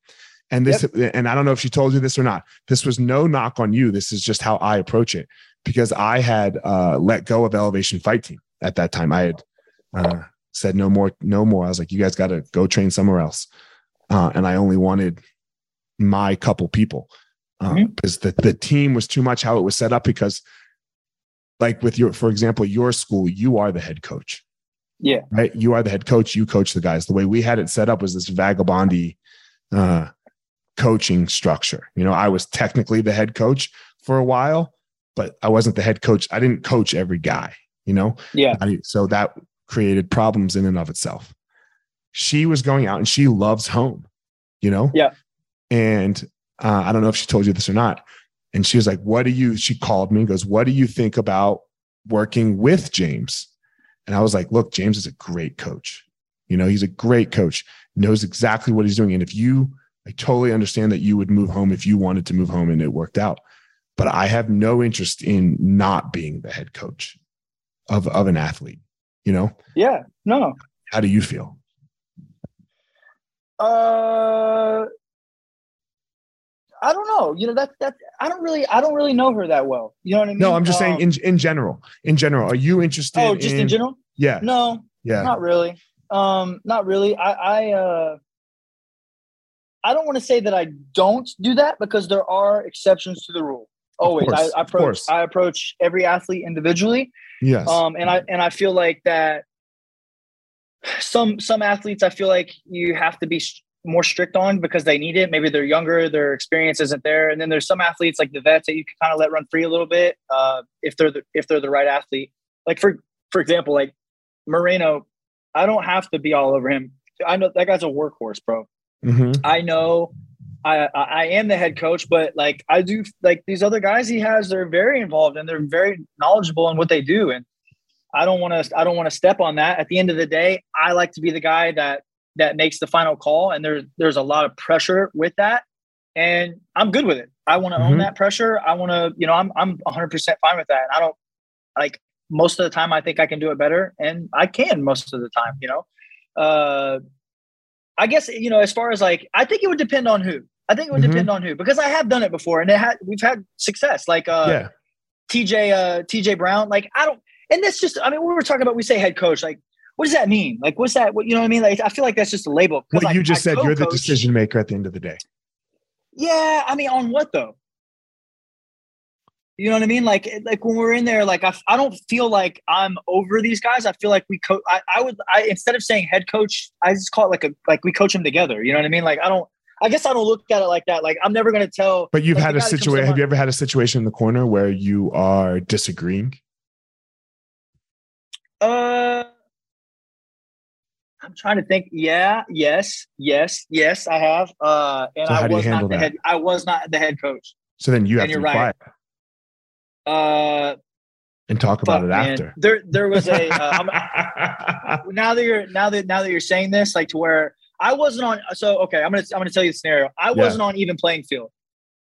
and this. And I don't know if she told you this or not. This was no knock on you. This is just how I approach it because I had uh, let go of Elevation Fight Team at that time. I had uh, said no more, no more. I was like, you guys got to go train somewhere else, uh, and I only wanted my couple people uh, Mhm. because the the team was too much how it was set up because. Like with your, for example, your school, you are the head coach Yeah. right? You are the head coach. You coach the guys. The way we had it set up was this vagabondy uh, coaching structure. You know, I was technically the head coach for a while, but I wasn't the head coach. I didn't coach every guy. You know, Yeah. I- so that created problems in and of itself. She was going out and she loves home. You know, Yeah. And uh, I don't know if she told you this or not. And she was like, "What do you?" She called me and goes, "What do you think about working with James?" And I was like, look, James is a great coach. You know, he's a great coach, knows exactly what he's doing. And if you, I totally understand that you would move home if you wanted to move home and it worked out. But I have no interest in not being the head coach of, of an athlete. You know, Yeah. No. how do you feel? Uh, I don't know. You know that that I don't really I don't really know her that well. You know what I mean? No, I'm just saying Um, in, in general, in general, are you interested? oh, just in general? Yeah. No, Yeah. not really. Um, not really. I I uh. I don't want to say that I don't do that because there are exceptions to the rule. Always, course, I, I approach. I approach every athlete individually. Yes. um and i and i feel like that some some athletes i feel like you have to be more strict on because they need it maybe they're younger their experience isn't there and then there's some athletes like the vets that you can kind of let run free a little bit uh if they're the, if they're the right athlete like for for example like moreno i don't have to be all over him i know that guy's a workhorse bro Mhm. I know I, I I am the head coach, but like I do like these other guys he has, they're very involved and they're very knowledgeable in what they do. And I don't want to I don't want to step on that. At the end of the day, I like to be the guy that that makes the final call. And there's there's a lot of pressure with that. And I'm good with it. I want to Mhm. own that pressure. I want to, you know, I'm I'm 100 percent fine with that. I don't like most of the time I think I can do it better, and I can most of the time, you know. Uh I guess you know, as far as like, I think it would depend on who. I think it would Mhm. depend on who because I have done it before and it had we've had success. Like uh, yeah. TJ uh, TJ Brown. Like I don't, and that's just. I mean, we were talking about we say head coach. Like, what does that mean? Like, what's that? What you know what I mean? Like, I feel like that's just a label. What you just I said, you're the decision maker at the end of the day. Yeah, I mean, on what though? You know what I mean? Like, like when we're in there, like I, I don't feel like I'm over these guys. I feel like we coach. I, I would, I instead of saying head coach, I just call it like a like we coach them together. You know what I mean? Like I don't. I guess I don't look at it like that. Like I'm never gonna tell. But you've like, had a guy that comes to situation. Have you ever had a situation in the corner where you are disagreeing? Uh, I'm trying to think. Yeah, yes, yes, yes. I have. Uh, and So I was not the that? head. I was not the head coach. So then you have And to be right. quiet Uh, and talk about it man. after. There, there was a. Uh, now that you're now that now that you're saying this, like to where I wasn't on. So okay, I'm gonna I'm gonna tell you the scenario. I Yeah. wasn't on even playing field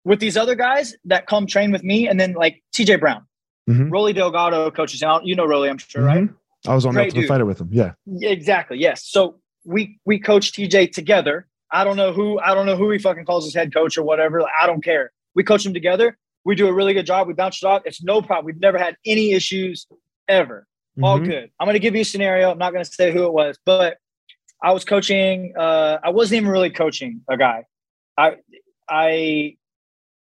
with these other guys that come train with me, and then like TJ Brown, Mhm. Rolly Delgado coaches. Now you know Rolly, I'm sure, right? Mhm. I was on Great Ultimate dude. Fighter with him. Yeah. Yeah, Exactly. Yes. So we we coach TJ together. I don't know who I don't know who he fucking calls his head coach or whatever. Like, I don't care. We coach them together. We do a really good job. We bounce it off. It's no problem. We've never had any issues ever. All Mhm. good. I'm gonna give you a scenario. I'm not gonna say who it was, but I was coaching. Uh, I wasn't even really coaching a guy. I I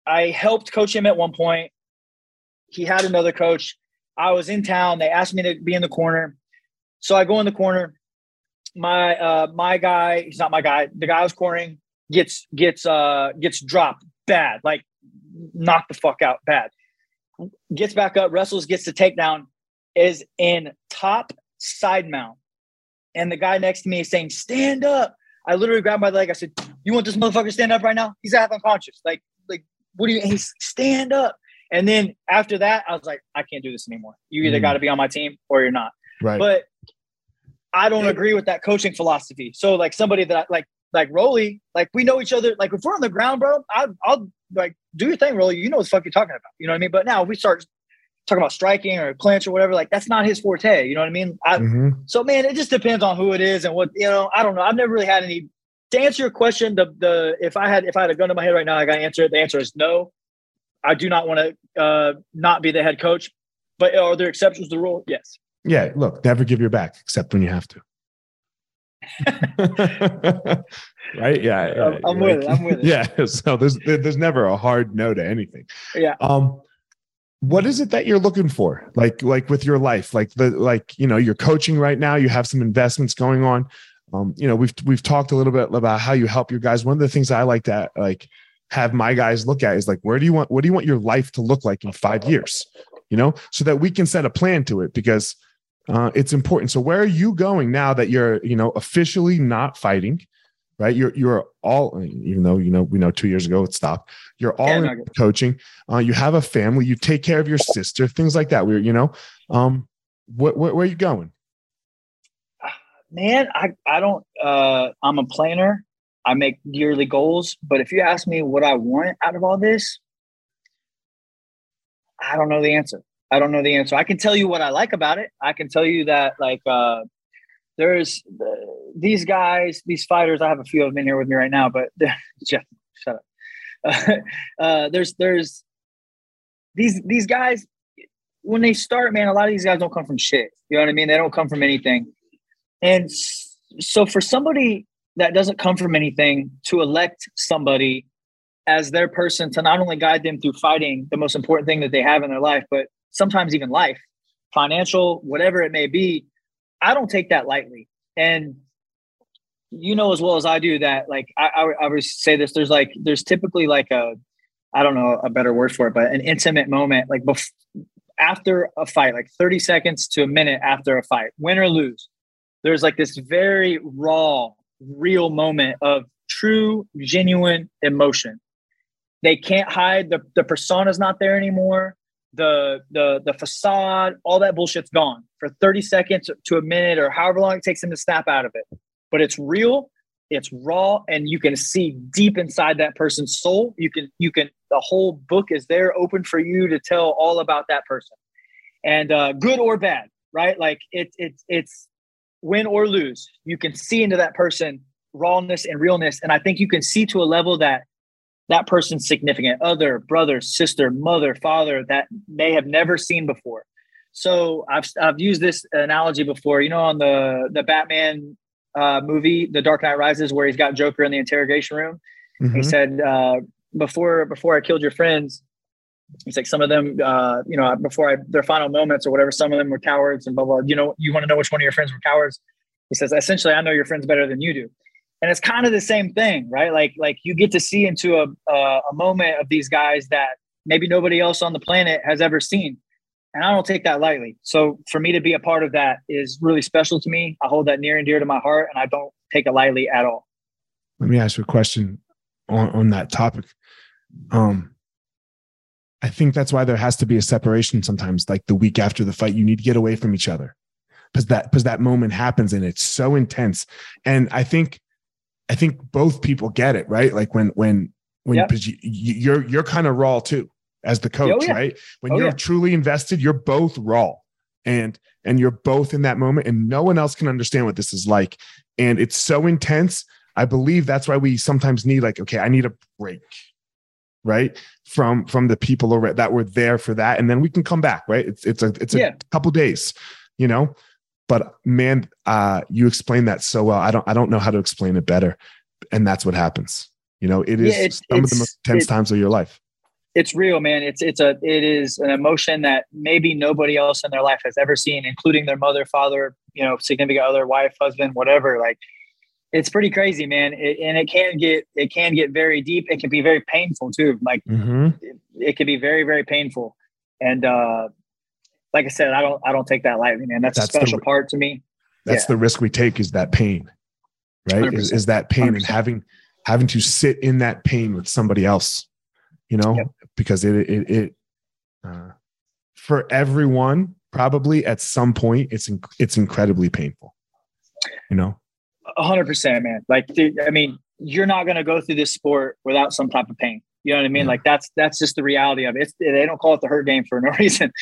I helped coach him at one point. He had another coach. I was in town. They asked me to be in the corner. So I go in the corner. My uh my guy, he's not my guy. The guy I was cornering gets gets uh gets dropped bad, like knocked the fuck out bad. Gets back up, wrestles, gets the takedown, is in top side mount. And the guy next to me is saying, stand up. I literally grabbed my leg. I said, You want this motherfucker to stand up right now? He's half unconscious. Like, like, what do you he's stand up? And then after that, I was like, I can't do this anymore. You either Mm. got to be on my team or you're not. Right. But I don't agree with that coaching philosophy. So like somebody that I, like like Roly, like we know each other. Like if we're on the ground, bro, I, I'll like do your thing, really. You know what the fuck you're talking about. You know what I mean? But now we start talking about striking or clinch or whatever, like that's not his forte. You know what I mean? I, mm-hmm. So man, it just depends on who it is and what you know. I don't know. I've never really had any. To answer your question, the the if I had if I had a gun to my head right now, I got to answer it. The answer is no. I do not want to uh, not be the head coach. But are there exceptions to the rule? Yes. Yeah. Look, never give your back except when you have to. right? Yeah. I'm, I'm with it. I'm with it. Yeah. So there's there's never a hard no to anything. Yeah. Um, what is it that you're looking for like like with your life like the like you know you're coaching right now you have some investments going on um you know we've we've talked a little bit about how you help your guys one of the things i like to like have my guys look at is like where do you want what do you want your life to look like in five years you know so that we can set a plan to it because uh, it's important so where are you going now that you're you know officially not fighting right? You're you're all even though you know we know two years ago it stopped. You're all yeah, in coaching. Uh, you have a family. You take care of your sister. Things like that. We're you know, um, where are you going? Man, I I don't. Uh, I'm a planner. I make yearly goals. But if you ask me what I want out of all this, I don't know the answer. I don't know the answer. I can tell you what I like about it. I can tell you that like uh, there's these guys, these fighters. I have a few of them in here with me right now, but Jeff, shut up. Uh, uh, there's there's these these guys when they start, man. A lot of these guys don't come from shit. You know what I mean? They don't come from anything, and so for somebody that doesn't come from anything to elect somebody as their person to not only guide them through fighting the most important thing that they have in their life, but sometimes even life, financial, whatever it may be, I don't take that lightly. And you know as well as I do that like I, I, I would say this there's like there's typically like a I don't know a better word for it but an intimate moment like bef- after a fight like 30 seconds to a minute after a fight win or lose there's like this very raw real moment of true genuine emotion they can't hide the the persona's not there anymore the the the facade, all that bullshit's gone for 30 seconds to a minute or however long it takes them to snap out of it. But it's real, it's raw, and you can see deep inside that person's soul. You can you can the whole book is there open for you to tell all about that person. And uh, good or bad, right? Like it's it's it's win or lose. You can see into that person rawness and realness. And I think you can see to a level that that person's significant other, brother, sister, mother, father that they have never seen before. So I've I've used this analogy before. You know, on the the Batman uh, movie, The Dark Knight Rises, where he's got Joker in the interrogation room. Mm-hmm. He said, uh, "Before before I killed your friends." It's like some of them, uh, you know, before I, their final moments or whatever, some of them were cowards and blah blah. You know, you want to know which one of your friends were cowards? He says, essentially, I know your friends better than you do and it's kind of the same thing right? Like like you get to see into a, a, moment of these guys that maybe nobody else on the planet has ever seen. And i don't take that lightly. So for me to be a part of that is really special to me. I hold that near and dear to my heart and i don't take it lightly at all. Let me ask you a question on, on that topic. Um i think that's why there has to be a separation sometimes like the week after the fight you need to get away from each other. Because that because that moment happens and it's so intense. And i think I think both people get it, right? Like when when when yep. you, you're you're kind of raw too as the coach, oh, yeah. right? When oh, you're yeah. truly invested, you're both raw and and you're both in that moment and no one else can understand what this is like and it's so intense. I believe that's why we sometimes need like okay, I need a break right from from the people that were there for that and then we can come back right it's it's a it's a yeah. couple days you know but man, uh, you explained that so well. I don't I don't know how to explain it better, and that's what happens. You know, it is yeah, it's, some of the most intense times of your life. It's real, man. It's it's a it is an emotion that maybe nobody else in their life has ever seen, including their mother, father, you know, significant other, wife, husband, whatever. Like, it's pretty crazy, man. It, and it can get it can get very deep. It can be very painful too. Like, mm-hmm. it, it can be very very painful. And uh, like I said, I don't I don't take that lightly, man. That's, that's a special the, part to me. That's yeah. the risk we take is that pain, right? Is, is, that pain 100%. and having having to sit in that pain with somebody else, you know, yep. because it it, it uh, for everyone probably at some point it's it's incredibly painful, you know. A hundred percent, man. Like, dude, I mean, you're not going to go through this sport without some type of pain. You know what I mean? Yeah. Like that's that's just the reality of it. It's, they don't call it the hurt game for no reason.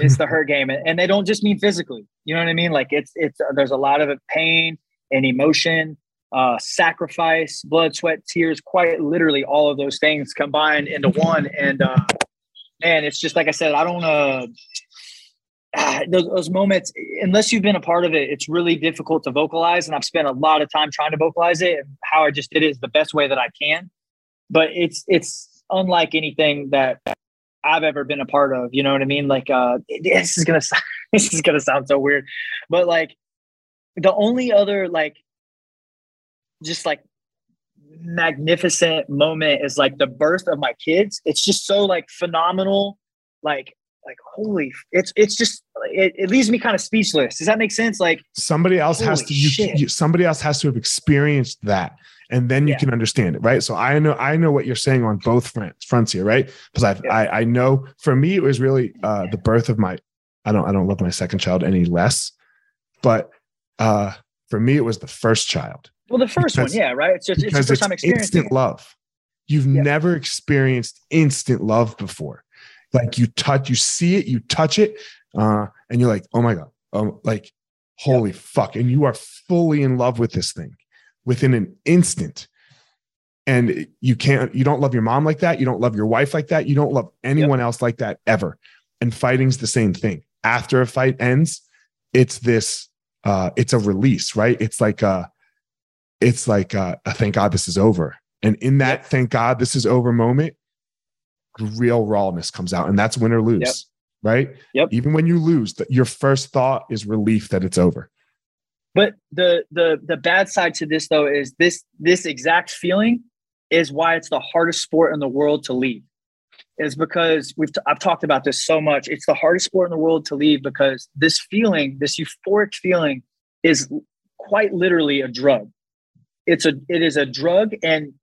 it's the hurt game, and, and they don't just mean physically. You know what I mean? Like it's it's there's a lot of pain and emotion, uh, sacrifice, blood, sweat, tears. Quite literally, all of those things combined into one. And uh, man, it's just like I said. I don't uh, ah, those, those moments unless you've been a part of it it's really difficult to vocalize and i've spent a lot of time trying to vocalize it and how i just did it is the best way that i can but it's it's unlike anything that i've ever been a part of you know what i mean? Like uh this is gonna sound, this is gonna sound so weird but like the only other like just like magnificent moment is like the birth of my kids. It's just so like phenomenal like like holy it's it's just it, it leaves me kind of speechless. Does that make sense? Like somebody else has to you, you somebody else has to have experienced that and then you Yeah. can understand it right? So i know i know what you're saying on both fronts fronts here right? Because i Yeah. I, I know for me it was really uh the birth of my i don't i don't love my second child any less but uh for me it was the first child. Well the first Because- one yeah right? It's just it's the first it's time experiencing instant love. You've Yeah. never experienced instant love before. Like you touch you see it you touch it uh and you're like oh my god oh like holy fuck and you are fully in love with this thing within an instant. And you can't you don't love your mom like that. You don't love your wife like that. You don't love anyone else like that ever. And fighting's the same thing. After a fight ends it's this uh it's a release right? It's like uh it's like uh a thank god this is over. And in that Yep. thank god this is over moment real rawness comes out and that's win or lose Yep. right? Yep. even when you lose your first thought is relief that it's over But the the the bad side to this though is this this exact feeling is why it's the hardest sport in the world to leave. Is because we've t- I've talked about this so much. It's the hardest sport in the world to leave because this feeling, this euphoric feeling, is quite literally a drug. It's a it is a drug, and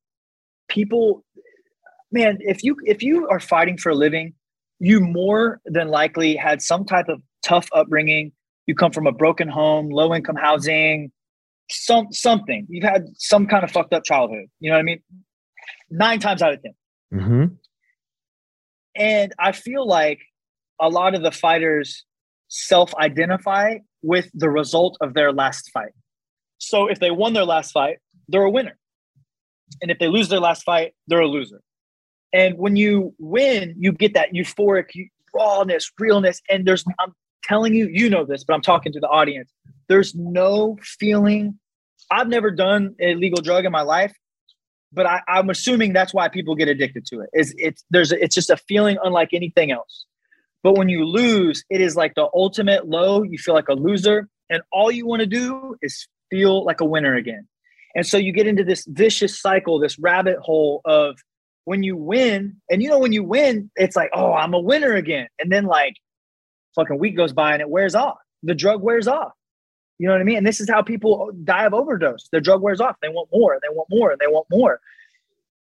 people, man, if you if you are fighting for a living, you more than likely had some type of tough upbringing you come from a broken home, low income housing, some something. You've had some kind of fucked up childhood. You know what I mean? Nine times out of ten. mm-hmm. And I feel like a lot of the fighters self-identify with the result of their last fight. So if they won their last fight, they're a winner. And if they lose their last fight, they're a loser. And when you win, you get that euphoric rawness, realness. And there's, I'm telling you, you know this, but I'm talking to the audience. There's no feeling. I've never done a legal drug in my life, but I, I'm assuming that's why people get addicted to it. Is it's there's a, it's just a feeling unlike anything else. But when you lose, it is like the ultimate low. You feel like a loser, and all you want to do is feel like a winner again. And so you get into this vicious cycle, this rabbit hole of when you win, and you know when you win, it's like, oh, I'm a winner again, and then like fucking week goes by and it wears off. The drug wears off. You know what I mean? And this is how people die of overdose. Their drug wears off. They want more. and They want more. And they want more.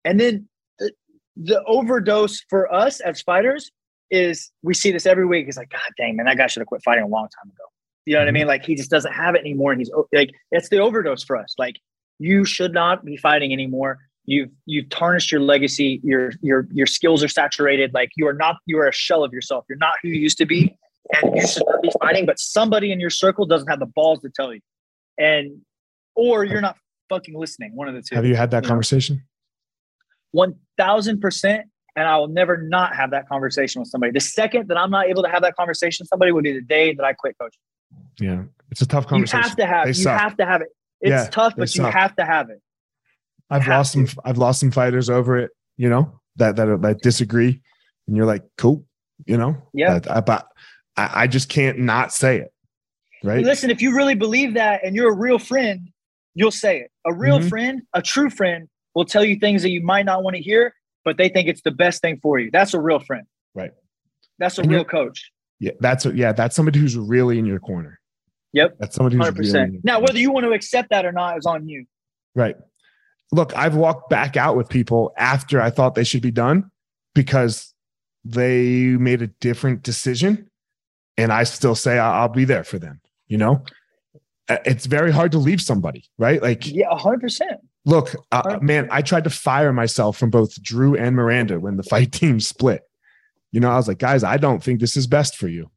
And then the, the overdose for us as fighters is we see this every week. It's like, God dang, man, that guy should have quit fighting a long time ago. You know what I mm-hmm. mean? Like he just doesn't have it anymore. And he's like, it's the overdose for us. Like you should not be fighting anymore. You've you've tarnished your legacy. Your your your skills are saturated. Like you are not. You are a shell of yourself. You're not who you used to be and you should not be fighting, but somebody in your circle doesn't have the balls to tell you. And or you're not fucking listening. One of the two. have you had that know. conversation One thousand percent. And I will never not have that conversation with somebody. The second that I'm not able to have that conversation with somebody would be the day that I quit coaching. yeah it's a tough conversation You have to have. They you suck. have to have it. It's Yeah, tough, but you have to have it. I've have lost some. I've lost some fighters over it. You know that that that disagree, and you're like, cool. You know, Yeah. That- I, but I, I just can't not say it. Right. Listen, if you really believe that and you're a real friend, you'll say it. A real Mhm. friend, a true friend, will tell you things that you might not want to hear, but they think it's the best thing for you. That's a real friend. Right. That's a And real coach. Yeah. That's a, yeah. That's somebody who's really in your corner. Yep. That's somebody who's Hundred really in your. Now, whether you want to accept that or not is on you. Right. Look, I've walked back out with people after I thought they should be done because they made a different decision. And I still say I'll be there for them. You know, it's very hard to leave somebody, right? Like Yeah, hundred percent. Look, uh, man, I tried to fire myself from both Drew and Miranda when the fight team split. You know, I was like, guys, I don't think this is best for you.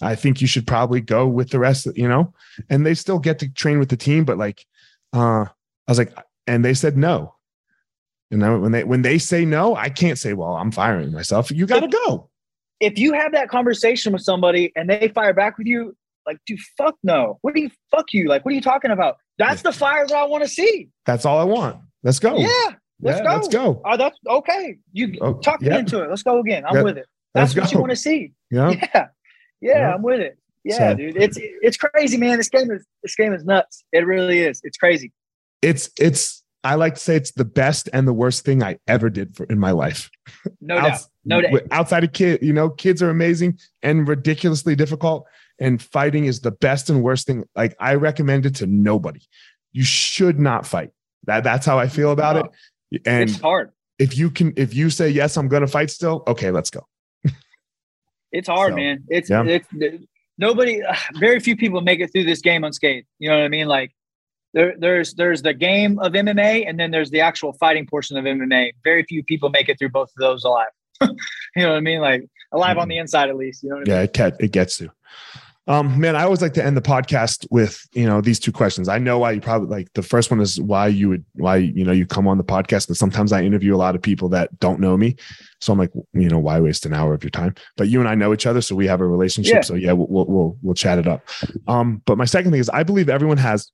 I think you should probably go with the rest, of, you know, and they still get to train with the team, but like, uh, I was like, and they said no. And then when they when they say no, I can't say, well, I'm firing myself. You got to go. If you have that conversation with somebody and they fire back with you, like, dude, fuck no. What do you fuck you? Like, what are you talking about? That's the fire that I want to see. That's all I want. Let's go. Yeah. Let's Yeah, go. let's go. Oh, that's okay. You Oh, talk yeah. into it. Let's go again. I'm Yeah, with it. That's let's what you want to see. Yeah. yeah. Yeah. I'm with it. Yeah, So- dude. It's it's crazy, man. This game is this game is nuts. It really is. It's crazy. It's it's I like to say it's the best and the worst thing I ever did for in my life. No doubt. No doubt. Outside of kid, you know, kids are amazing and ridiculously difficult. And fighting is the best and worst thing. Like I recommend it to nobody. You should not fight. That that's how I feel about No. it. And it's hard. if you can, if you say yes, I'm gonna fight still. Okay, let's go. It's hard, So, man. It's yeah. it's nobody. Very few people make it through this game unscathed. You know what I mean? Like there, there's there's the game of MMA, and then there's the actual fighting portion of MMA. Very few people make it through both of those alive. you know what I mean? Like alive on the inside, at least. You know what I mean? Yeah, it, get, it gets to. Um, man, I always like to end the podcast with you know these two questions. I know why you probably like the first one is why you would why you know you come on the podcast, and sometimes I interview a lot of people that don't know me, so I'm like you know why waste an hour of your time? But you and I know each other, so we have a relationship. Yeah. So yeah, we'll, we'll we'll we'll chat it up. Um, but my second thing is I believe everyone has,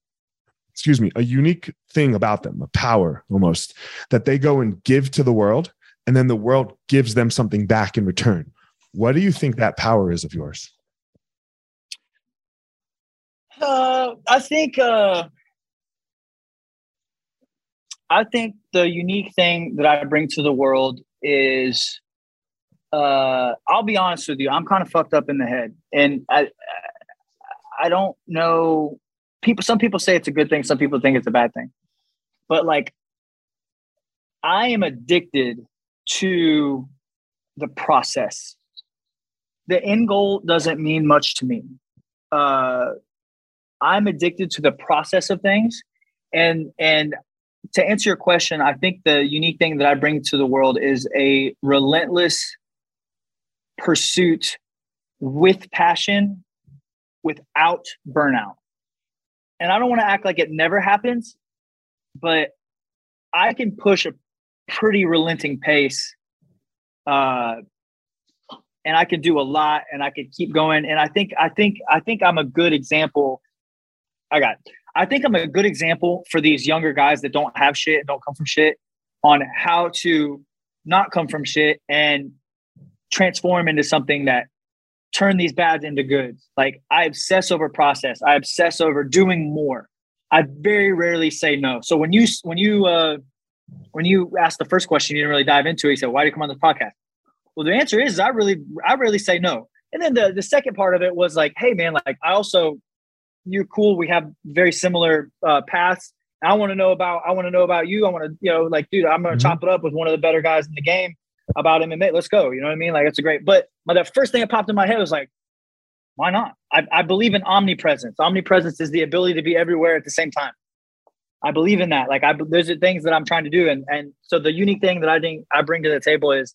excuse me, a unique thing about them, a power almost that they go and give to the world, and then the world gives them something back in return. What do you think that power is of yours? Uh, I think uh, I think the unique thing that I bring to the world is uh, I'll be honest with you, I'm kind of fucked up in the head, and I I don't know people. Some people say it's a good thing, some people think it's a bad thing, but like I am addicted to the process. The end goal doesn't mean much to me. Uh, I'm addicted to the process of things. And and to answer your question, I think the unique thing that I bring to the world is a relentless pursuit with passion without burnout. And I don't want to act like it never happens, but I can push a pretty relenting pace. Uh and I can do a lot and I could keep going. And I think I think I think I'm a good example I got. I think I'm a good example for these younger guys that don't have shit and don't come from shit on how to not come from shit and transform into something that turn these bads into goods. Like I obsess over process. I obsess over doing more. I very rarely say no. So when you when you uh when you asked the first question, you didn't really dive into it. You said, "Why do you come on this podcast?" Well, the answer is I really I rarely say no. And then the the second part of it was like, "Hey, man, like I also you're cool. We have very similar uh, paths. I want to know about. I want to know about you. I want to, you know, like, dude, I'm gonna Mhm. chop it up with one of the better guys in the game about MMA. Let's go. You know what I mean? Like, it's a great. But but the first thing that popped in my head was like, why not? I, I believe in omnipresence. Omnipresence is the ability to be everywhere at the same time. I believe in that. Like, I there's the things that I'm trying to do, and and so the unique thing that I think I bring to the table is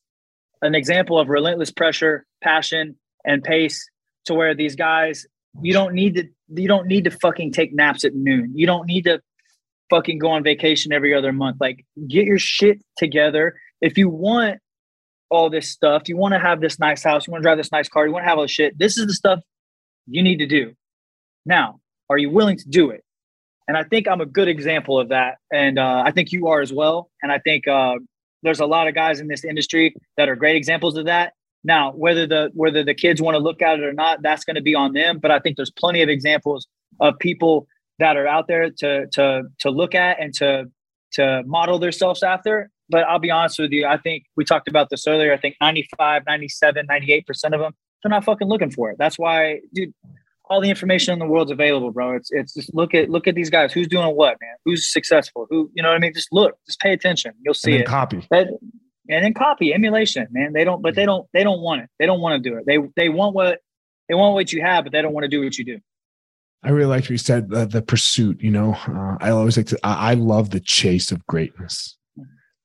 an example of relentless pressure, passion, and pace to where these guys you don't need to you don't need to fucking take naps at noon. You don't need to fucking go on vacation every other month. Like get your shit together. If you want all this stuff, you want to have this nice house, you want to drive this nice car, you want to have all this shit. This is the stuff you need to do. Now, are you willing to do it? And I think I'm a good example of that. And uh, I think you are as well. And I think uh, there's a lot of guys in this industry that are great examples of that. Now, whether the whether the kids want to look at it or not, that's going to be on them. But I think there's plenty of examples of people that are out there to to to look at and to to model themselves after. But I'll be honest with you, I think we talked about this earlier. I think 95, 97, 98% of them, they're not fucking looking for it. That's why, dude, all the information in the world's available, bro. It's it's just look at look at these guys. Who's doing what, man? Who's successful? Who, you know what I mean? Just look, just pay attention. You'll see and then it. copy. That, and then copy emulation, man. They don't, but they don't, they don't want it. They don't want to do it. They they want what they want what you have, but they don't want to do what you do. I really liked what you said. Uh, the pursuit. You know, uh, I always like to. I, I, love the chase of greatness.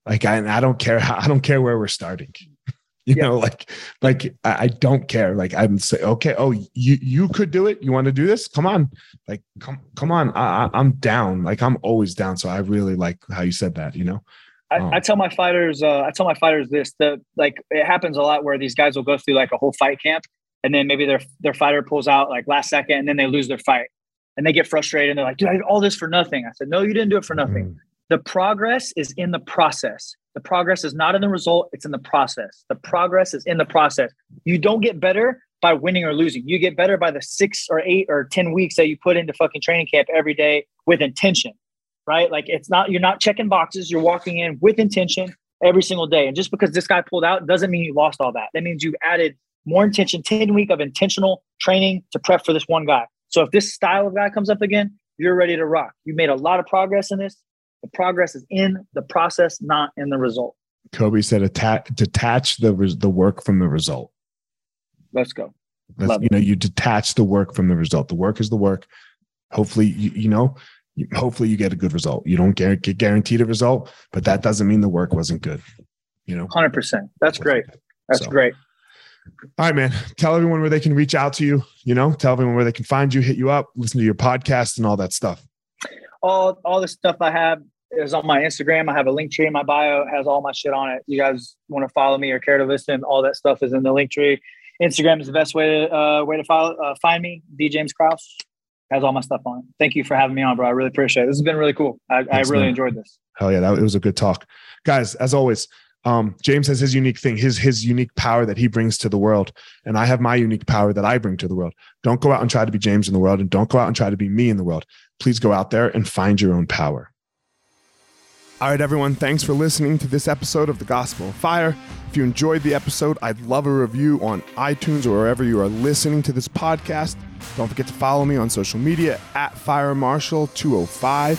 Like I, I don't care how. I don't care where we're starting. You yeah. know, like, like I, I don't care. Like I'm say, okay, oh, you you could do it. You want to do this? Come on, like come come on. I, I'm down. Like I'm always down. So I really like how you said that. You know. I, um, I, tell my fighters, uh, I tell my fighters this: that like it happens a lot where these guys will go through like a whole fight camp, and then maybe their their fighter pulls out like last second, and then they lose their fight, and they get frustrated, and they're like, "Dude, I did all this for nothing." I said, "No, you didn't do it for nothing. Mm-hmm. The progress is in the process. The progress is not in the result; it's in the process. The progress is in the process. You don't get better by winning or losing. You get better by the six or eight or ten weeks that you put into fucking training camp every day with intention." right? Like it's not you're not checking boxes. You're walking in with intention every single day. And just because this guy pulled out doesn't mean you lost all that. That means you've added more intention, 10 week of intentional training to prep for this one guy. So if this style of guy comes up again, you're ready to rock. You made a lot of progress in this. The progress is in the process, not in the result. Kobe said, "Attach, detach the the work from the result." Let's go. you know, you detach the work from the result. The work is the work. Hopefully, you, you know, hopefully you get a good result. You don't get guaranteed a result, but that doesn't mean the work wasn't good. You know, hundred percent. That's great. That's so. great. All right, man. Tell everyone where they can reach out to you. You know, tell everyone where they can find you, hit you up, listen to your podcast, and all that stuff. All all the stuff I have is on my Instagram. I have a link tree in my bio. It has all my shit on it. You guys want to follow me or care to listen? All that stuff is in the link tree. Instagram is the best way to uh, way to follow, uh, find me. D James Krause has all my stuff on. Thank you for having me on, bro. I really appreciate it. This has been really cool. I, I really man. enjoyed this. Hell yeah, that it was a good talk, guys. As always, um, James has his unique thing, his his unique power that he brings to the world, and I have my unique power that I bring to the world. Don't go out and try to be James in the world, and don't go out and try to be me in the world. Please go out there and find your own power. All right, everyone. Thanks for listening to this episode of the Gospel of Fire. If you enjoyed the episode, I'd love a review on iTunes or wherever you are listening to this podcast. Don't forget to follow me on social media at Fire Marshal 205.